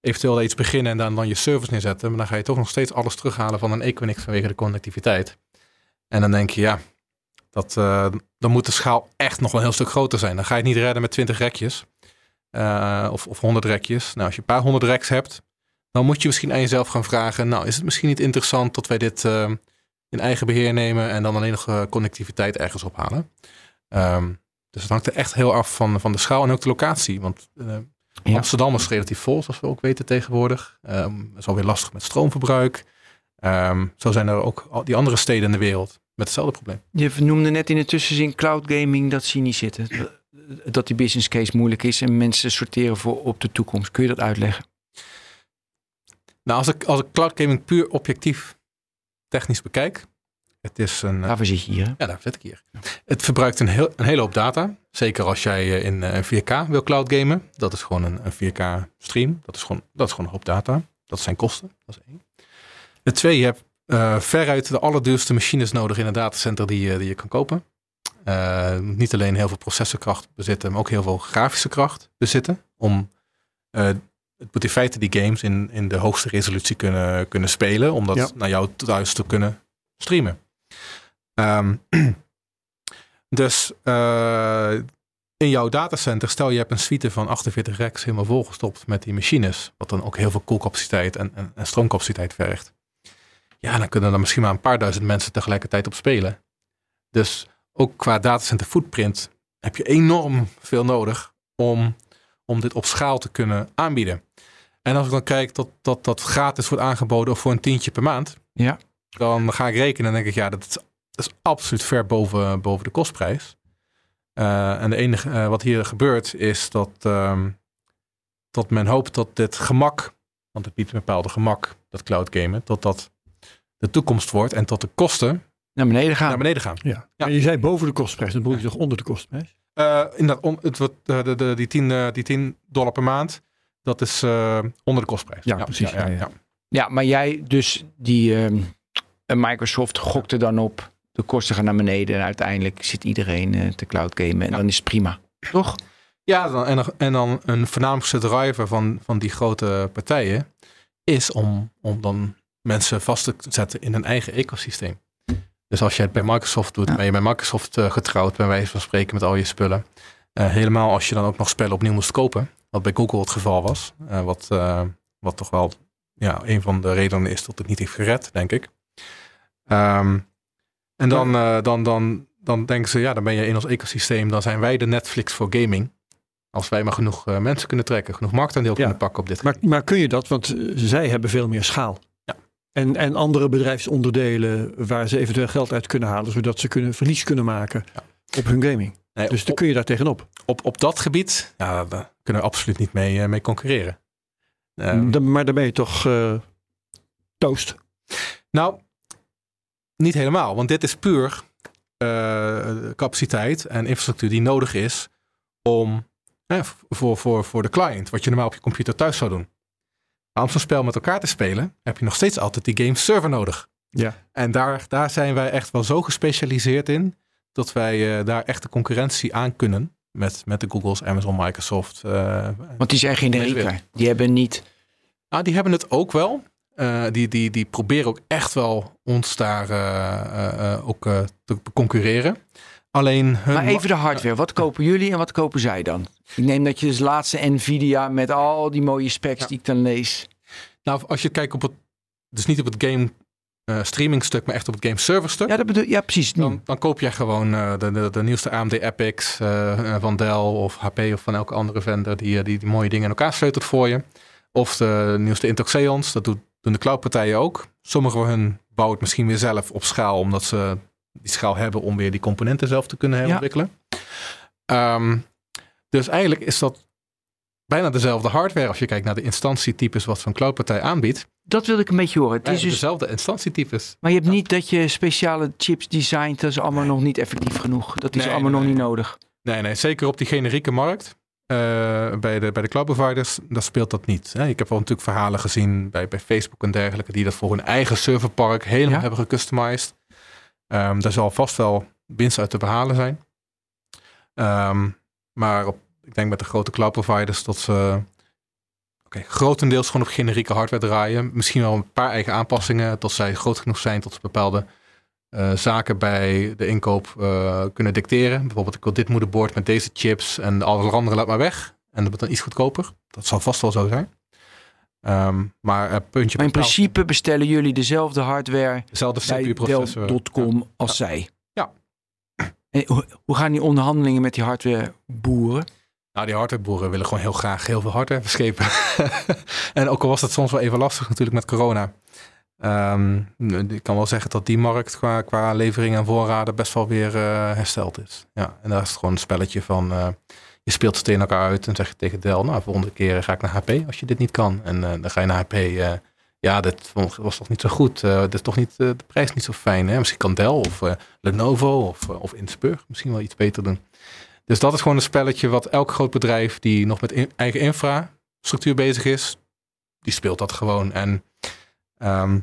eventueel iets beginnen en dan, dan je service neerzetten. Maar dan ga je toch nog steeds alles terughalen van een Equinix vanwege de connectiviteit. En dan denk je, ja, dat, eh, dan moet de schaal echt nog wel een heel stuk groter zijn. Dan ga je het niet redden met 20 rekjes. eh, of, of 100 rekjes. Nou, als je een paar honderd reks hebt, dan moet je misschien aan jezelf gaan vragen. Nou, is het misschien niet interessant dat wij dit in eigen beheer nemen en dan alleen nog connectiviteit ergens ophalen? Ehm, dus het hangt er echt heel af van, van de schaal en ook de locatie. Want eh, Ja. Amsterdam is relatief vol, zoals we ook weten tegenwoordig. Ehm het is alweer lastig met stroomverbruik. Ehm, zo zijn er ook al die andere steden in de wereld met hetzelfde probleem. Je noemde net in de tussenzin cloud gaming. Dat zie je niet zitten. Dat die business case moeilijk is. En mensen sorteren voor op de toekomst. Kun je dat uitleggen? Nou, als ik, als ik cloud gaming puur objectief technisch bekijk. Het is een... eh, Daarvoor zit je hier. hè? Ja, daar zit ik hier. Het verbruikt een, heel, een hele hoop data. Zeker als jij eh, in eh, 4K wil cloud gamen. Dat is gewoon een, een 4K stream. Dat is, gewoon, dat is gewoon een hoop data. Dat zijn kosten. Dat is één. Het twee, je hebt eh, veruit de allerduurste machines nodig in een datacenter die, je- die je kan kopen. Eh, niet alleen heel veel processorkracht bezitten, maar ook heel veel grafische kracht bezitten. Om eh, het moet in feite die games in, in de hoogste resolutie kunnen, kunnen spelen. Om dat Ja. naar jou thuis te kunnen streamen. Ehm, dus eh, in jouw datacenter, stel je hebt een suite van 48 racks helemaal volgestopt met die machines, wat dan ook heel veel koelcapaciteit en, en, en stroomcapaciteit vergt. Ja, dan kunnen er misschien maar een paar duizend mensen tegelijkertijd op spelen. Dus ook qua datacenter footprint heb je enorm veel nodig om, om dit op schaal te kunnen aanbieden. En als ik dan kijk dat, dat dat gratis wordt aangeboden of voor een tientje per maand, Ja. dan ga ik rekenen en denk ik, ja, dat is, dat is absoluut ver boven, boven de kostprijs. Eh, en de enige eh, wat hier gebeurt is dat, ehm, dat men hoopt dat dit gemak, want het biedt een bepaalde gemak, dat cloud gamen, dat dat de toekomst wordt en dat de kosten Naar beneden gaan. naar beneden gaan. Ja. Ja. Maar je zei boven de kostprijs, dan bedoel je toch onder de kostprijs? Eh inderdaad, on, het, wordt, eh, de, de, die, 10, eh, die 10 dollar per maand, dat is eh, onder de kostprijs. Ja, precies. Ja, ja, Ja, ja. ja. Ja, maar jij dus die ehm, eh, Microsoft gokte dan op. De kosten gaan naar beneden. En uiteindelijk zit iedereen eh, te cloud gamen. En Ja. dan is het prima. Toch? Ja, dan, en, dan- en dan een voornaamste driver van, van die grote partijen is om, om dan mensen vast te zetten in een eigen ecosysteem. Dus als je het bij Microsoft doet, Ja. ben je bij Microsoft eh, getrouwd, bij wijze van spreken, met al je spullen. Eh, helemaal als je dan ook nog spellen opnieuw moest kopen, wat bij Google het geval was. eh, wat, wat toch wel ja, een van de redenen is dat het niet heeft gered, denk ik. Ehm, en dan, dan, dan, dan denken ze, ja, dan ben je in ons ecosysteem, dan zijn wij de Netflix voor gaming. Als wij maar genoeg mensen kunnen trekken, genoeg marktaandeel Ja. kunnen pakken op dit Maar, maar kun je dat? Want zij hebben veel meer schaal. En, en andere bedrijfsonderdelen waar ze eventueel geld uit kunnen halen, zodat ze kunnen verlies kunnen maken Ja. op hun gaming. Nee, Dus dan op, kun je daar tegenop. op, op dat gebied ja, daar kunnen we absoluut niet mee, eh, mee concurreren. Ehm, Dan- maar dan ben je toch eh, toast. Nou, niet helemaal, want dit is puur eh, capaciteit en infrastructuur die nodig is om voor, voor, voor de client, wat je normaal op je computer thuis zou doen. Maar om zo'n spel met elkaar te spelen, heb je nog steeds altijd die game server nodig. Ja. En daar, daar zijn wij echt wel zo gespecialiseerd in dat wij eh, daar echt de concurrentie aan kunnen met, met de Googles, Amazon, Microsoft. eh, Want die zijn generieker. Die hebben niet... Ah, die hebben het ook wel. Eh, die, die, die proberen ook echt wel ons daar eh, eh, eh, ook eh, te concurreren. Alleen hun Maar even de hardware. Wat kopen jullie en wat kopen zij dan? Ik neem dat je dus laatste Nvidia met al die mooie specs Ja. die ik dan lees. Nou, als je kijkt op het, dus niet op het game eh, streaming stuk, maar echt op het game server stuk. Ja, dat bedoel, ja precies. Dan, dan koop je gewoon eh, de, de, de nieuwste AMD Epics eh, van Dell of HP of van elke andere vendor die, die, die mooie dingen in elkaar sleutelt voor je. Of de nieuwste Intel Xeons, dat doet, doen de cloudpartijen ook. Sommigen van hun bouwen het misschien weer zelf op schaal, omdat ze die schaal hebben om weer die componenten zelf te kunnen herontwikkelen. Ehm, dus eigenlijk is dat bijna dezelfde hardware als je kijkt naar de instantietypes wat zo'n cloudpartij aanbiedt. Dat wil ik een beetje horen. Het is dus, dezelfde instantietypes. maar je hebt niet dat je speciale chips designt. Dat is allemaal nog niet effectief genoeg. Dat is Nee, allemaal nee, nog niet nodig. Nee, nee, zeker op die generieke markt. eh, bij, de, bij de cloud providers, dan speelt dat niet. Hè. Ik heb wel natuurlijk verhalen gezien bij, bij Facebook en dergelijke, die dat voor hun eigen serverpark helemaal Ja. hebben gecustomized. Ehm, daar zal vast wel winst uit te behalen zijn. Ehm, maar op, ik denk met de grote cloud providers dat ze oké, grotendeels gewoon op generieke hardware draaien. Misschien wel een paar eigen aanpassingen tot zij groot genoeg zijn tot ze bepaalde eh, zaken bij de inkoop eh, kunnen dicteren. Bijvoorbeeld, ik wil dit moederbord met deze chips en alle andere laat maar weg. En dat wordt dan iets goedkoper. Dat zal vast wel zo zijn. Ehm, maar eh, puntje Maar in principe bestellen jullie dezelfde hardware dezelfde bij. Dell.com als zij. Ja. En hoe, gaan die onderhandelingen met die hardwareboeren? Nou, die hardwareboeren willen gewoon heel graag heel veel hardware verschepen. en ook al was dat soms wel even lastig natuurlijk met corona. Ehm, ik kan wel zeggen dat die markt qua, qua levering en voorraden best wel weer eh, hersteld is. Ja, en daar is het gewoon een spelletje van... eh, je speelt het tegen elkaar uit en zeg je tegen Dell... nou, volgende keer ga ik naar HP als je dit niet kan. En eh, dan ga je naar HP... eh, ja, dit was toch niet zo goed. Dit is toch niet, de prijs niet zo fijn. Hè? Misschien kan Dell of Lenovo of, of Inspur misschien wel iets beter doen. Dus dat is gewoon een spelletje wat elk groot bedrijf die nog met eigen infrastructuur bezig is, die speelt dat gewoon. En ehm,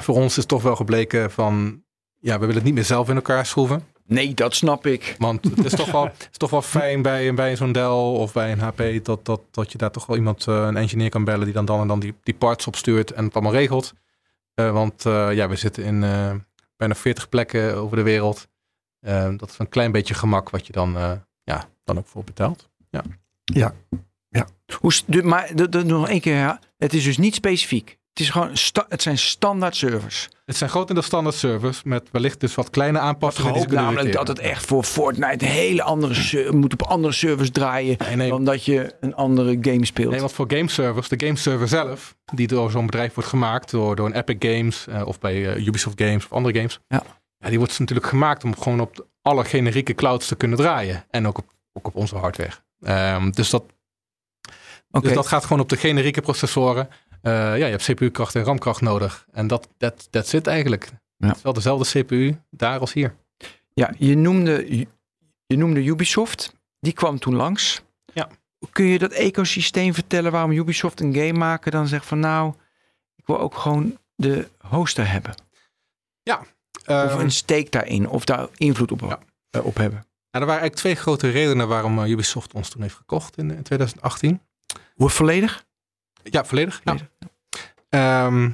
voor ons is toch wel gebleken van, ja, we willen het niet meer zelf in elkaar schroeven. Nee, dat snap ik. Want het is toch wel, het is toch wel fijn bij, bij zo'n Dell of bij een HP dat, dat, dat je daar toch wel iemand, eh, een engineer kan bellen die dan dan en dan die, die parts opstuurt en het allemaal regelt. Eh, want eh, ja, we zitten in eh, bijna 40 plekken over de wereld. Dat is een klein beetje gemak wat je dan, eh, ja, dan ook voor betaalt. Hoe, s- de, maar de, de- nog één keer, ja. het is dus niet specifiek. Het, is gewoon sta- het zijn standaard servers. Het zijn grotendeels standaard servers met wellicht dus wat kleine Ik aanpassingen. ze hoop namelijk dat het echt voor Fortnite een hele andere moet op andere servers draaien Nee, nee, dan dat je een andere game speelt. Nee, want voor game servers, de game server zelf, die door zo'n bedrijf wordt gemaakt, door, door een Epic Games eh, of bij eh, Ubisoft Games of andere games. Ja. die wordt natuurlijk gemaakt om gewoon op alle generieke clouds te kunnen draaien. En ook op, ook op onze hardware. Ehm, dus, dat, Oké. dus dat gaat gewoon op de generieke processoren. Eh, ja, je hebt CPU-kracht en RAM-kracht nodig. En dat dat dat zit eigenlijk. Ja. Het is wel dezelfde CPU daar als hier. Ja, je noemde, je noemde Ubisoft. Die kwam toen langs. Ja. Kun je dat ecosysteem vertellen waarom Ubisoft een game maken dan zegt van nou, ik wil ook gewoon de hoster hebben. Of Ehm, een steek daarin. Of daar invloed op, Ja. eh, op hebben. nou, er waren eigenlijk twee grote redenen waarom eh, Ubisoft ons toen heeft gekocht in, in 2018. Hoe volledig? Ja, volledig. Ja. Volledig, Ehm,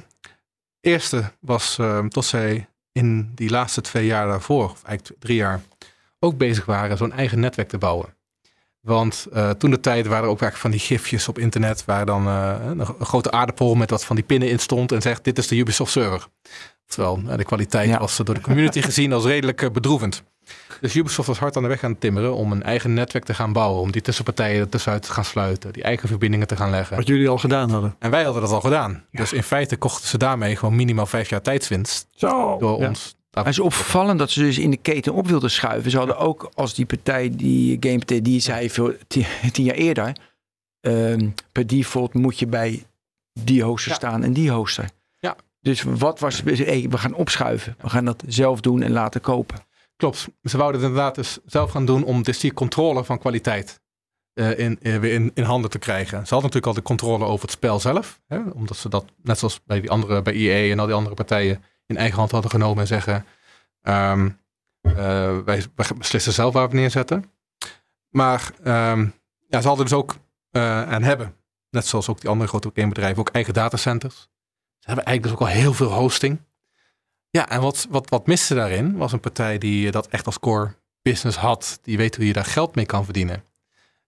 eerste was ehm, tot zij in die laatste twee jaar daarvoor, of eigenlijk drie jaar, ook bezig waren zo'n eigen netwerk te bouwen. Want eh, toen de tijd waren er ook eigenlijk van die gifjes op internet waar dan eh, een, een grote aardappel met wat van die pinnen in stond en zegt dit is de Ubisoft server. Terwijl eh, de kwaliteit Ja. was door de community gezien als redelijk bedroevend. Dus Ubisoft was hard aan de weg aan het timmeren om een eigen netwerk te gaan bouwen. Om die tussenpartijen ertussenuit te gaan sluiten. Die eigen verbindingen te gaan leggen. Wat jullie al gedaan hadden. En wij hadden dat al gedaan. Dus in feite kochten ze daarmee gewoon minimaal vijf jaar tijdswinst. Zo. Door Ja. ons. Het is opvallend dat ze dus in de keten op wilden schuiven. Ze hadden ook als die partij, die GamePT, die zei veel, tien, tien jaar eerder. ehm, per default moet je bij die hoster Ja. staan en die hoster. Ja. Dus wat was, hey, we gaan opschuiven. We gaan dat zelf doen en laten kopen. Klopt. Ze wouden het inderdaad dus zelf gaan doen om dus die controle van kwaliteit eh, in, eh, weer in, handen te krijgen. Ze hadden natuurlijk al de controle over het spel zelf. Hè, omdat ze dat, net zoals bij die andere, bij EA en al die andere partijen, in eigen hand hadden genomen en zeggen, ehm, eh, wij, beslissen zelf waar we neerzetten. Maar ehm, ja, ze hadden dus ook eh, en hebben, net zoals ook die andere grote gamebedrijven, ook eigen datacenters. Ze hebben eigenlijk dus ook al heel veel hosting. Ja, en wat, wat, wat miste daarin was een partij die dat echt als core business had. Die weet hoe je daar geld mee kan verdienen.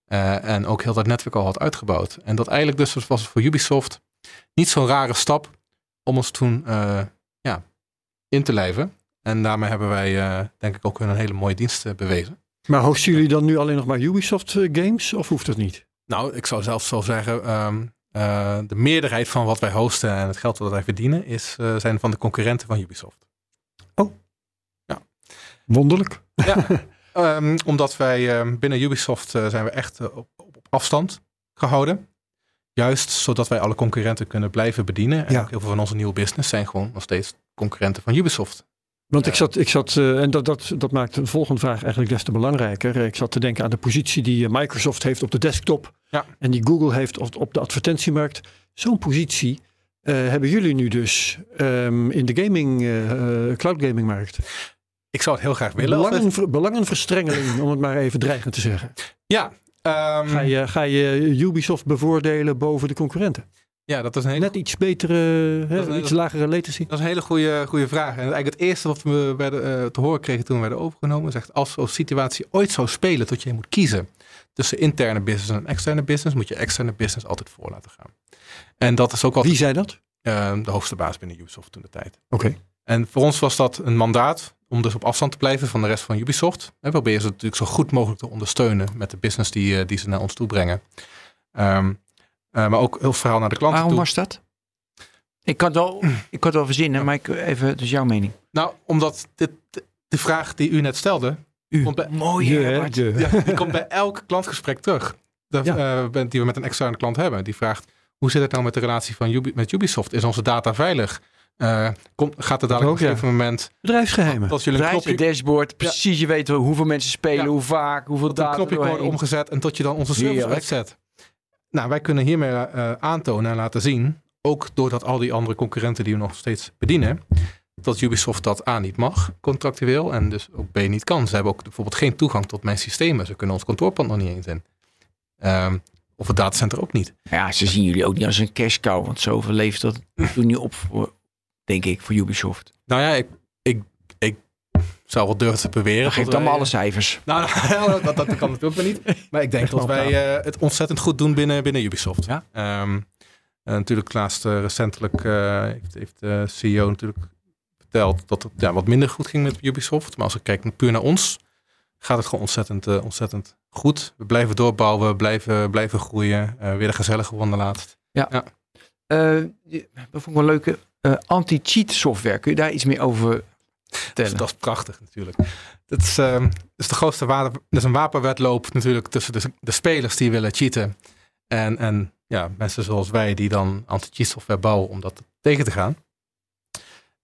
Eh, en ook heel dat netwerk al had uitgebouwd. En dat eigenlijk dus was voor Ubisoft niet zo'n rare stap om ons toen eh, ja, in te lijven. En daarmee hebben wij uh, denk ik ook een hele mooie dienst bewezen. Maar hosten jullie dan nu alleen nog maar Ubisoft games of hoeft dat niet? Nou, ik zou zelfs zo zeggen, um, de meerderheid van wat wij hosten en het geld dat wij verdienen, is, zijn van de concurrenten van Ubisoft. Oh. Ja. Wonderlijk. Ja. Um, omdat wij um, binnen Ubisoft uh, zijn we echt op, op, afstand gehouden. Juist zodat wij alle concurrenten kunnen blijven bedienen. En Ja. ook heel veel van onze nieuwe business zijn gewoon nog steeds concurrenten van Ubisoft. Want ik zat, ik zat eh, en dat, dat, dat maakt de volgende vraag eigenlijk des te belangrijker. Ik zat te denken aan de positie die eh, Microsoft heeft op de desktop. Ja. En die Google heeft op, op de advertentiemarkt. Zo'n positie eh, hebben jullie nu dus ehm, in de gaming, cloud gaming markt. Ik zou het heel graag willen. Belangen, belangenverstrengeling, om het maar even dreigend te zeggen. Ja, ehm, Ga je, ga je Ubisoft bevoordelen boven de concurrenten? Ja, dat is een hele, Net iets betere, hè, iets lagere latency. dat is een hele goede, goede vraag. En eigenlijk het eerste wat we werden, eh, te horen kregen toen we werden overgenomen, zegt als zo'n situatie ooit zou spelen dat je moet kiezen tussen interne business en externe business, moet je externe business altijd voor laten gaan. En dat is ook wat Wie zei dat? eh, de hoogste baas binnen Ubisoft toen de tijd. Oké. En voor ons was dat een mandaat om dus op afstand te blijven van de rest van Ubisoft. En probeer ze natuurlijk zo goed mogelijk te ondersteunen met de business die, eh, die ze naar ons toe brengen. Eh, maar ook heel verhaal naar de klanten Waarom toe. was dat? Ik kan het wel, ik kan het wel verzinnen, maar ik, even, dus jouw mening. Nou, omdat dit, de vraag die u net stelde, U. Komt bij- Mooi, Je, Herbert. je. ja, die komt bij elk klantgesprek terug. De, Ja. eh, ben- die we met een externe klant hebben. Die vraagt, hoe zit het nou met de relatie van Ubi- met Ubisoft? Is onze data veilig? Eh, komt, gaat er dadelijk op een ja. gegeven moment Bedrijfsgeheimen. dat jullie een knopje, dashboard, precies je weet hoeveel mensen spelen, Ja. hoe vaak, hoeveel dat een data knopje er wordt omgezet en tot je dan onze service uitzet. Nou, wij kunnen hiermee eh, aantonen en laten zien, ook doordat al die andere concurrenten die we nog steeds bedienen, dat Ubisoft dat A niet mag, contractueel, en dus ook B niet kan. Ze hebben ook bijvoorbeeld geen toegang tot mijn systemen. Ze kunnen ons kantoorpand nog niet eens in. Ehm, of het datacenter ook niet. Ja, ze zien jullie ook niet als een cash cow, want zoveel levert dat toen niet op voor, denk ik, voor Ubisoft. Nou ja, ik zou wel durven te beweren. Dan dat allemaal wij- alle cijfers. Nou, nou, dat, dat kan natuurlijk niet. Maar ik denk Echt dat wij eh, het ontzettend goed doen binnen, binnen Ubisoft. Ja. Ehm, en natuurlijk laatst eh, recentelijk eh, heeft, heeft de CEO natuurlijk verteld dat het ja, wat minder goed ging met Ubisoft. Maar als ik kijk puur naar ons, gaat het gewoon ontzettend, eh, ontzettend goed. We blijven doorbouwen, we blijven, blijven groeien. Eh, weer een gezellige gewonnen laatst. Eh, die- dat vond ik wel een leuke eh, anti-cheat software. Kun je daar iets meer over Dus dat is prachtig natuurlijk. Dat is, ehm, is de grootste wapen, dat is een wapenwedloop natuurlijk tussen de, de spelers die willen cheaten. En, en ja, mensen zoals wij die dan anti-cheat software bouwen om dat tegen te gaan.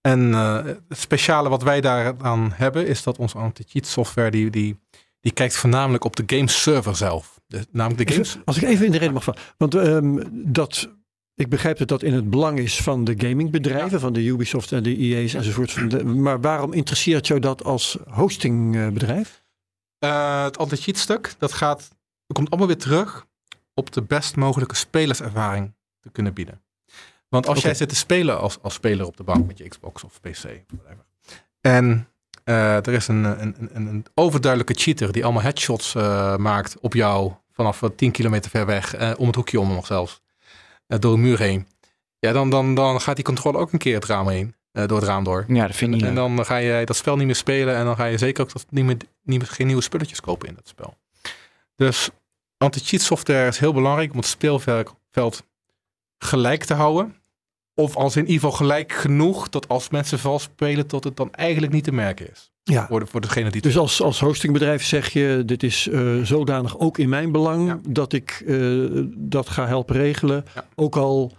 En eh, het speciale wat wij daaraan hebben is dat onze anti-cheat software die, die, die kijkt voornamelijk op de game server zelf. De, namelijk de games. Als ik even in de reden mag vallen. Want ehm, dat, ik begrijp dat dat in het belang is van de gamingbedrijven, van de Ubisoft en de EA's enzovoort. Van de- maar waarom interesseert jou dat als hostingbedrijf? Eh, het anti-cheat stuk, dat gaat, dat komt allemaal weer terug op de best mogelijke spelerservaring te kunnen bieden. Want als jij zit te spelen als, als speler op de bank met je Xbox of PC, whatever, en eh, er is een, een, een, een overduidelijke cheater die allemaal headshots eh, maakt op jou vanaf eh, 10 kilometer ver weg, om het hoekje om nog zelfs, door een muur heen. Ja, dan, dan, dan gaat die controle ook een keer het raam heen, eh, door het raam door. Ja, dat vind ik En dan ga je dat spel niet meer spelen en dan ga je zeker ook dat niet meer, niet meer, geen nieuwe spulletjes kopen in dat spel. Dus anti-cheat software is heel belangrijk om het speelveld gelijk te houden. Of als in ieder geval gelijk genoeg dat als mensen vals spelen, tot het dan eigenlijk niet te merken is. Ja. Voor, de, voor degene die. Dus als, als hostingbedrijf zeg je, dit is eh, zodanig ook in mijn belang Ja. dat ik eh, dat ga helpen regelen. Ja. Ook al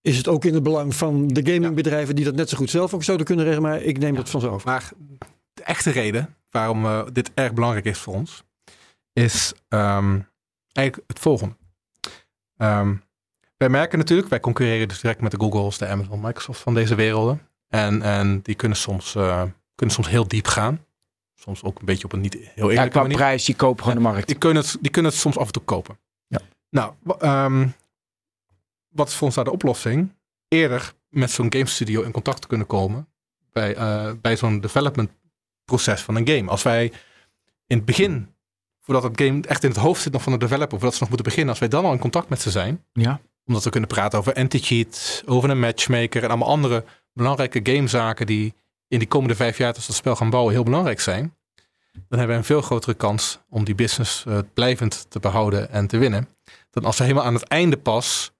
is het ook in het belang van de gamingbedrijven die dat net zo goed zelf ook zouden kunnen regelen. Maar ik neem dat van zo over. Maar de echte reden waarom eh, dit erg belangrijk is voor ons, is ehm, eigenlijk het volgende. Ehm, wij merken natuurlijk, wij concurreren dus direct met de Googles, de Amazon, Microsoft van deze werelden. En, en die kunnen soms, kunnen soms heel diep gaan. Soms ook een beetje op een niet heel Ja, eerlijke qua manier. prijs, die kopen gewoon de markt. Die kunnen, het, die kunnen het soms af en toe kopen. Ja. Nou, ehm, wat is voor ons daar de oplossing? Eerder met zo'n game studio in contact te kunnen komen bij, eh, bij zo'n development proces van een game. Als wij in het begin, voordat het game echt in het hoofd zit nog van de developer, voordat ze nog moeten beginnen, als wij dan al in contact met ze zijn, Ja. omdat we kunnen praten over anti-cheat, over een matchmaker en allemaal andere belangrijke gamezaken die in die komende vijf jaar als we het spel gaan bouwen heel belangrijk zijn. Dan hebben we een veel grotere kans om die business eh, blijvend te behouden en te winnen. Dan als we helemaal aan het einde pas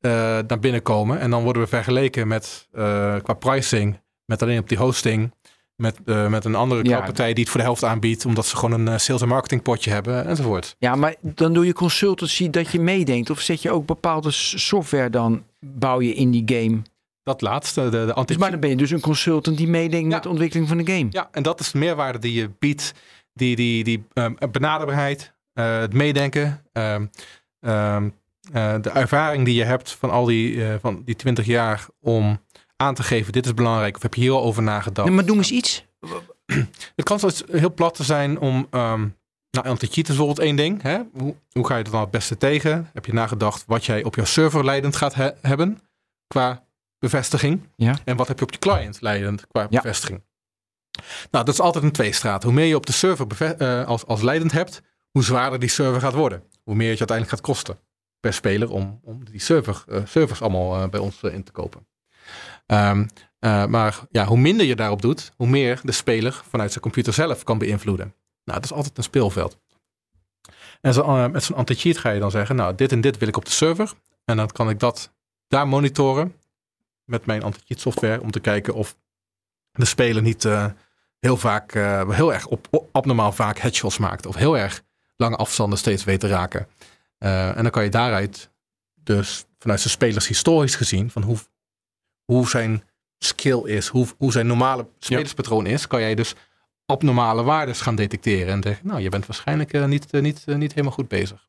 eh, naar binnen komen. En dan worden we vergeleken met eh, qua pricing, met alleen op die hosting. Met, met een andere Ja. cloudpartij die het voor de helft aanbiedt, omdat ze gewoon een sales en marketing potje hebben enzovoort. Ja, maar dan doe je consultancy dat je meedenkt. Of zet je ook bepaalde software dan, bouw je in die game. Dat laatste, de, de Dus, maar dan ben je dus een consultant die meedenkt Ja. met de ontwikkeling van de game. Ja, en dat is de meerwaarde die je biedt. Die, die, die ehm, benaderbaarheid, eh, het meedenken, ehm, ehm, eh, de ervaring die je hebt van al die, eh, van die 20 jaar om aan te geven, dit is belangrijk, of heb je hier al over nagedacht? Nee, maar doe eens iets. Het kan soms heel plat te zijn om, nou, anti-cheat is bijvoorbeeld één ding. Hè? Hoe, hoe ga je er dan het beste tegen? Heb je nagedacht wat jij op jouw server leidend gaat he- hebben qua bevestiging? Ja. En wat heb je op je client leidend qua Ja. bevestiging? Nou, dat is altijd een tweestraat. Hoe meer je op de server eh, als, als leidend hebt, hoe zwaarder die server gaat worden. Hoe meer het je uiteindelijk gaat kosten per speler om, om die server, eh, servers allemaal eh, bij ons in te kopen. Ehm, eh, maar ja, hoe minder je daarop doet, hoe meer de speler vanuit zijn computer zelf kan beïnvloeden. Nou, dat is altijd een speelveld. En zo, met zo'n anti-cheat ga je dan zeggen, nou, dit en dit wil ik op de server. En dan kan ik dat daar monitoren met mijn anti-cheat software om te kijken of de speler niet eh, heel vaak, eh, heel erg op, op- abnormaal vaak headshots maakt. Of heel erg lange afstanden steeds weet te raken. Eh, en dan kan je daaruit dus vanuit zijn spelers historisch gezien, van hoe, hoe zijn skill is, hoe, hoe zijn normale spelerspatroon is, kan jij dus abnormale waardes gaan detecteren. En zeggen, nou, je bent waarschijnlijk niet, niet, niet helemaal goed bezig.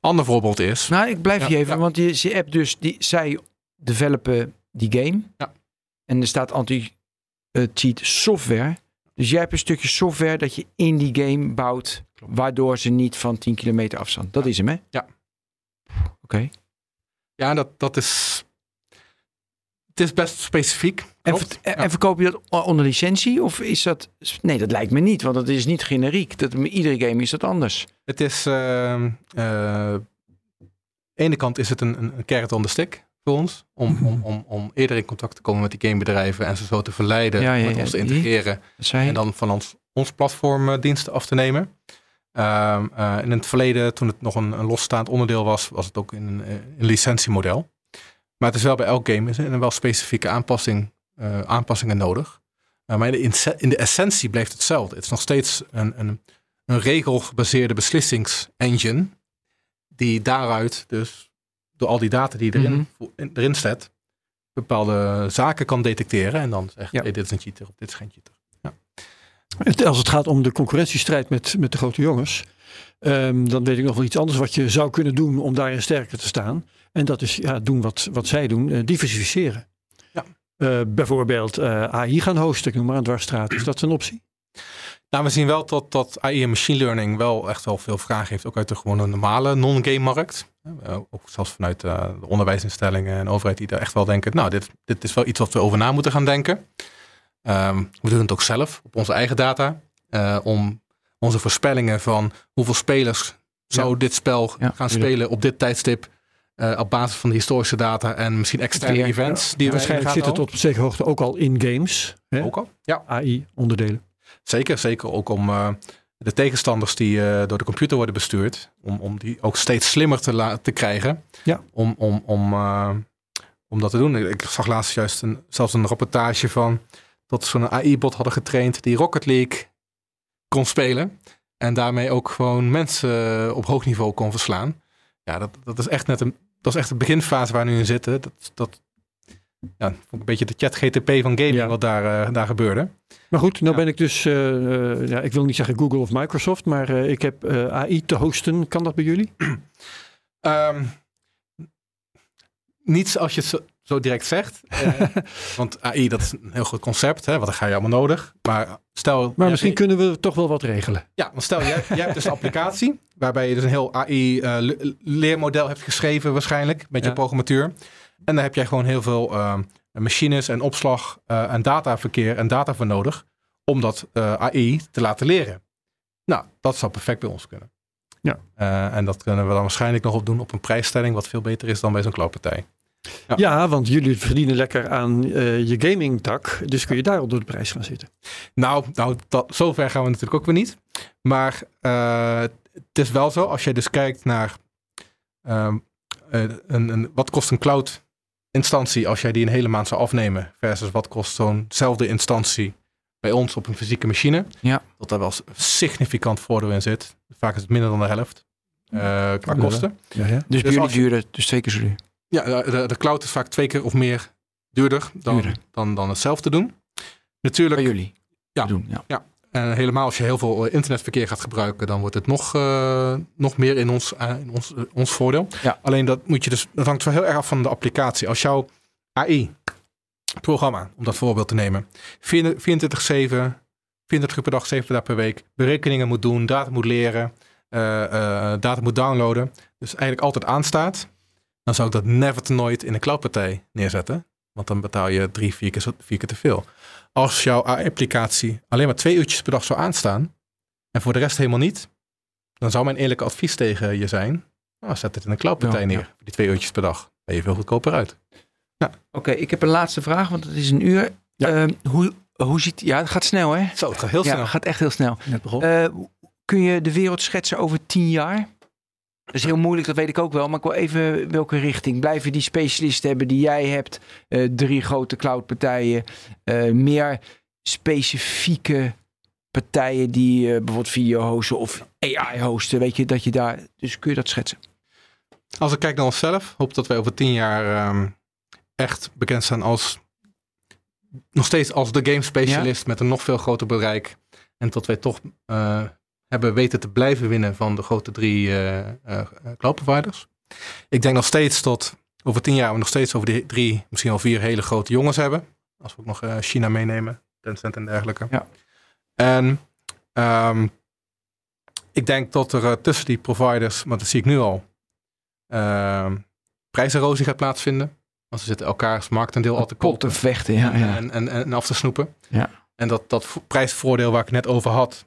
Ander voorbeeld is, Nou, ik blijf Ja, hier even, ja. want je, je hebt dus, die, zij developen die game. Ja. En er staat anti-cheat software. Dus jij hebt een stukje software dat je in die game bouwt, waardoor ze niet van 10 kilometer afstand. Dat is hem, hè? Ja. Oké. ja, dat, dat is, het is best specifiek. En, ver- en verkoop je dat onder licentie? Of is dat... Nee, dat lijkt me niet, want dat is niet generiek. Dat, iedere game is dat anders. Het is, eh, aan de ene kant is het een, een, een carrot on the stick voor ons. Om, om, om, om eerder in contact te komen met die gamebedrijven en ze zo te verleiden Ja, ja, met ons te integreren. En dan van ons, ons platform eh, diensten af te nemen. Eh, in het verleden, toen het nog een, een losstaand onderdeel was, was het ook in een, eh, een licentiemodel. Maar het is wel bij elk game is er wel specifieke aanpassing, aanpassingen nodig. Uh, maar in de, in de essentie blijft het hetzelfde. Het is nog steeds een, een, een regelgebaseerde beslissingsengine. Die daaruit dus, door al die data die erin, in- erin zet, bepaalde zaken kan detecteren. En dan zegt, Ja. hey, dit is een cheater of dit is geen cheater. Het- Als het gaat om de concurrentiestrijd met, met de grote jongens, ehm, dan weet ik nog wel iets anders wat je zou kunnen doen om daarin sterker te staan. En dat is ja, doen wat, wat zij doen, eh, diversificeren. Ja. Eh, bijvoorbeeld eh, AI gaan hosten, ik noem maar een dwarsstraat. Is dat een optie? Nou, we zien wel dat, dat AI en machine learning wel echt wel veel vraag heeft. Ook uit de gewone normale non-game markt. Eh, ook zelfs vanuit eh, de onderwijsinstellingen en overheid die daar echt wel denken. Nou, dit, dit is wel iets wat we over na moeten gaan denken. Ehm, we doen het ook zelf op onze eigen data. eh, om onze voorspellingen van hoeveel spelers zou dit spel Ja, gaan spelen op dit tijdstip. op basis van de historische data en misschien externe events. die we Waarschijnlijk zit het tot op zekere hoogte ook al in games. Hè? ook al. Ja. AI-onderdelen. Zeker, zeker ook om eh, de tegenstanders die eh, door de computer worden bestuurd, om, om die ook steeds slimmer te, te krijgen. Ja. Om, om, om, eh, om dat te doen. Ik, ik zag laatst juist een, zelfs een rapportage van dat ze zo'n AI-bot hadden getraind die Rocket League kon spelen. En daarmee ook gewoon mensen op hoog niveau kon verslaan. Ja, dat, dat is echt net een, dat is echt de beginfase waar we nu in zitten. Dat, dat ja, vond ik een beetje de chat GTP van gaming Ja. wat daar, eh, daar gebeurde. Maar goed, nou Ja. ben ik dus, eh, eh, ja, ik wil niet zeggen Google of Microsoft, maar ik heb AI te hosten. Kan dat bij jullie? Ehm, niet als je het zo- zo direct zegt. Want AI, dat is een heel goed concept. Hè, wat ga je allemaal nodig. Maar stel... Maar misschien kunnen we toch wel wat regelen. Ja, want stel, jij, jij hebt dus een applicatie. Waarbij je dus een heel AI-leermodel hebt geschreven waarschijnlijk. Met je programmatuur. En daar heb jij gewoon heel veel ehm, machines en opslag eh, en dataverkeer en data voor nodig. Om dat eh, AI te laten leren. Nou, dat zou perfect bij ons kunnen. Ja. Eh, en dat kunnen we dan waarschijnlijk nog op doen op een prijsstelling. Wat veel beter is dan bij zo'n cloudpartij. Ja. Ja. want jullie verdienen lekker aan eh, je gaming tak. Dus kun je daar onder de prijs gaan zitten. Nou, nou dat, zover gaan we natuurlijk ook weer niet. Maar eh, het is wel zo, als je dus kijkt naar ehm, eh, een, een, wat kost een cloud instantie als jij die een hele maand zou afnemen, versus wat kost zo'nzelfde instantie bij ons op een fysieke machine. Ja. Dat daar wel significant voordeel in zit. Vaak is het minder dan de helft eh, qua Ja. kosten. Ja, ja. Dus Dus bij jullie duurder, dus twee keer zo duur. Ja, de, de cloud is vaak twee keer of meer duurder dan, Duurder. dan, dan hetzelfde doen. Natuurlijk, Bij jullie. Ja. Doen, ja. En helemaal als je heel veel eh, internetverkeer gaat gebruiken, dan wordt het nog, eh, nog meer in ons, eh, in ons, ons voordeel. Ja. Alleen dat moet je dus, dat hangt wel heel erg af van de applicatie. Als jouw AI programma, om dat voorbeeld te nemen, 24-7, 24 uur per dag, 7 dagen per week, berekeningen moet doen, data moet leren, data moet downloaden, dus eigenlijk altijd aanstaat, dan zou ik dat never nooit in een cloudpartij neerzetten. Want dan betaal je drie, vier keer, vier keer te veel. Als jouw applicatie alleen maar twee uurtjes per dag zou aanstaan en voor de rest helemaal niet, dan zou mijn eerlijke advies tegen je zijn, nou, zet het in een cloudpartij Ja, neer, ja. die twee uurtjes per dag. Ben je veel goedkoper uit. Oké, ik heb een laatste vraag, want het is een uur. Ja. Ehm, hoe, hoe ziet... Ja, het gaat snel, hè? Zo, het gaat heel Ja, snel. het gaat echt heel snel. Eh, kun je de wereld schetsen over tien jaar? Dat is heel moeilijk, dat weet ik ook wel. Maar ik wil even welke richting. Blijven die specialisten hebben die jij hebt? eh, drie grote cloudpartijen. eh, meer specifieke partijen die eh, bijvoorbeeld video hosten of AI hosten. Weet je, dat je daar... Dus kun je dat schetsen? Als ik kijk naar onszelf, hoop dat wij over tien jaar ehm, echt bekend staan als nog steeds als de game specialist met een nog veel groter bereik. En dat wij toch hebben weten te blijven winnen van de grote drie eh eh, cloud providers. Ik denk nog steeds tot over tien jaar we nog steeds over die drie, misschien wel vier hele grote jongens hebben. Als we ook nog eh, China meenemen, Tencent en dergelijke. Ja. En ehm, ik denk dat er tussen die providers, maar dat zie ik nu al, ehm prijserosie gaat plaatsvinden. Want ze zitten elkaars marktendeel al te Pot te kopen vechten, ja. ja. en, en, en af te snoepen. Ja. En dat, dat vo- prijsvoordeel waar ik net over had,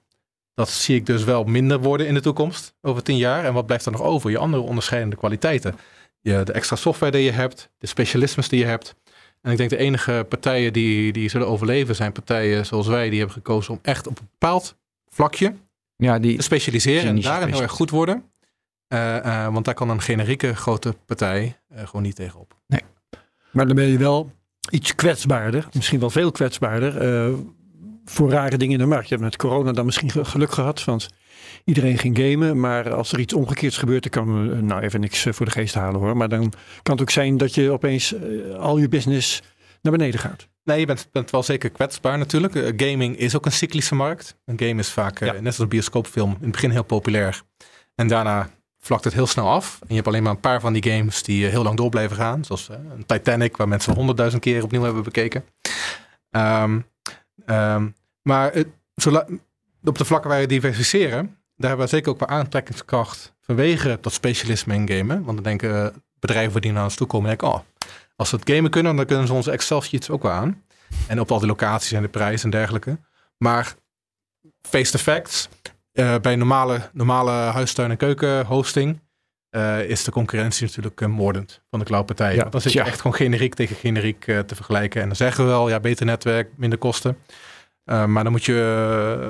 dat zie ik dus wel minder worden in de toekomst, over tien jaar. En wat blijft er nog over? Je andere onderscheidende kwaliteiten. Je, de extra software die je hebt, de specialismes die je hebt. En ik denk de enige partijen die, die zullen overleven zijn partijen zoals wij, die hebben gekozen om echt op een bepaald vlakje ja, die, te specialiseren en daarin heel erg goed worden. Eh, eh, want daar kan een generieke grote partij eh, gewoon niet tegenop. Maar dan ben je wel iets kwetsbaarder. Misschien wel veel kwetsbaarder. Voor rare dingen in de markt. Je hebt met corona dan misschien ge- geluk gehad. Want iedereen ging gamen. Maar als er iets omgekeerds gebeurt. Dan kan eh, nou even niks eh, voor de geest halen hoor. Maar dan kan het ook zijn dat je opeens eh, al je business naar beneden gaat. Nee, je bent, bent wel zeker kwetsbaar natuurlijk. Gaming is ook een cyclische markt. Een game is vaak, Ja. net als een bioscoopfilm, in het begin heel populair. En daarna vlakt het heel snel af. En je hebt alleen maar een paar van die games die heel lang door blijven gaan. Zoals een Titanic, waar mensen honderdduizend keer opnieuw hebben bekeken. Ehm, maar het, zola- op de vlakken waar je diversificeren, daar hebben we zeker ook wel aantrekkingskracht vanwege dat specialisme in gamen. Want dan denken eh, bedrijven die naar ons toe komen, denken, oh, als ze het gamen kunnen, dan kunnen ze onze Excel-sheets ook wel aan. En op al die locaties en de prijs en dergelijke. Maar face the facts, eh, bij normale, normale huistuin- en keuken hosting eh, is de concurrentie natuurlijk moordend van de cloudpartijen. Ja, Want dan zit je echt gewoon generiek tegen generiek te vergelijken. En dan zeggen we wel, ja, beter netwerk, minder kosten. Eh, maar dan moet je... uh,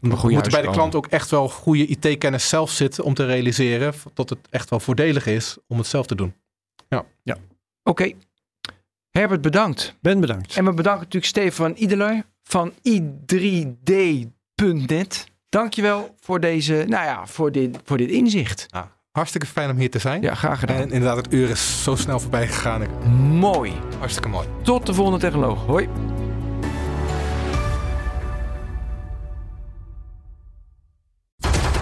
Een goede moet er bij de klant ook echt wel goede IT-kennis zelf zitten om te realiseren dat het echt wel voordelig is om het zelf te doen. Oké. Herbert, bedankt. Ben bedankt. En we bedanken natuurlijk Stefan Ideler van i3d.net. Dankjewel voor deze, nou ja, voor dit, voor dit inzicht. Nou, hartstikke fijn om hier te zijn. Ja, graag gedaan. En inderdaad, het uur is zo snel voorbij gegaan. Mooi. Hartstikke mooi. Tot de volgende technoloog. Hoi.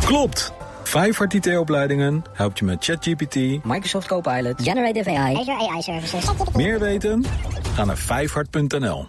Klopt! Vijfhart IT-opleidingen helpt je met ChatGPT. Microsoft Copilot. Generative AI. Azure AI Services. Meer weten? Ga naar vijfhart.nl.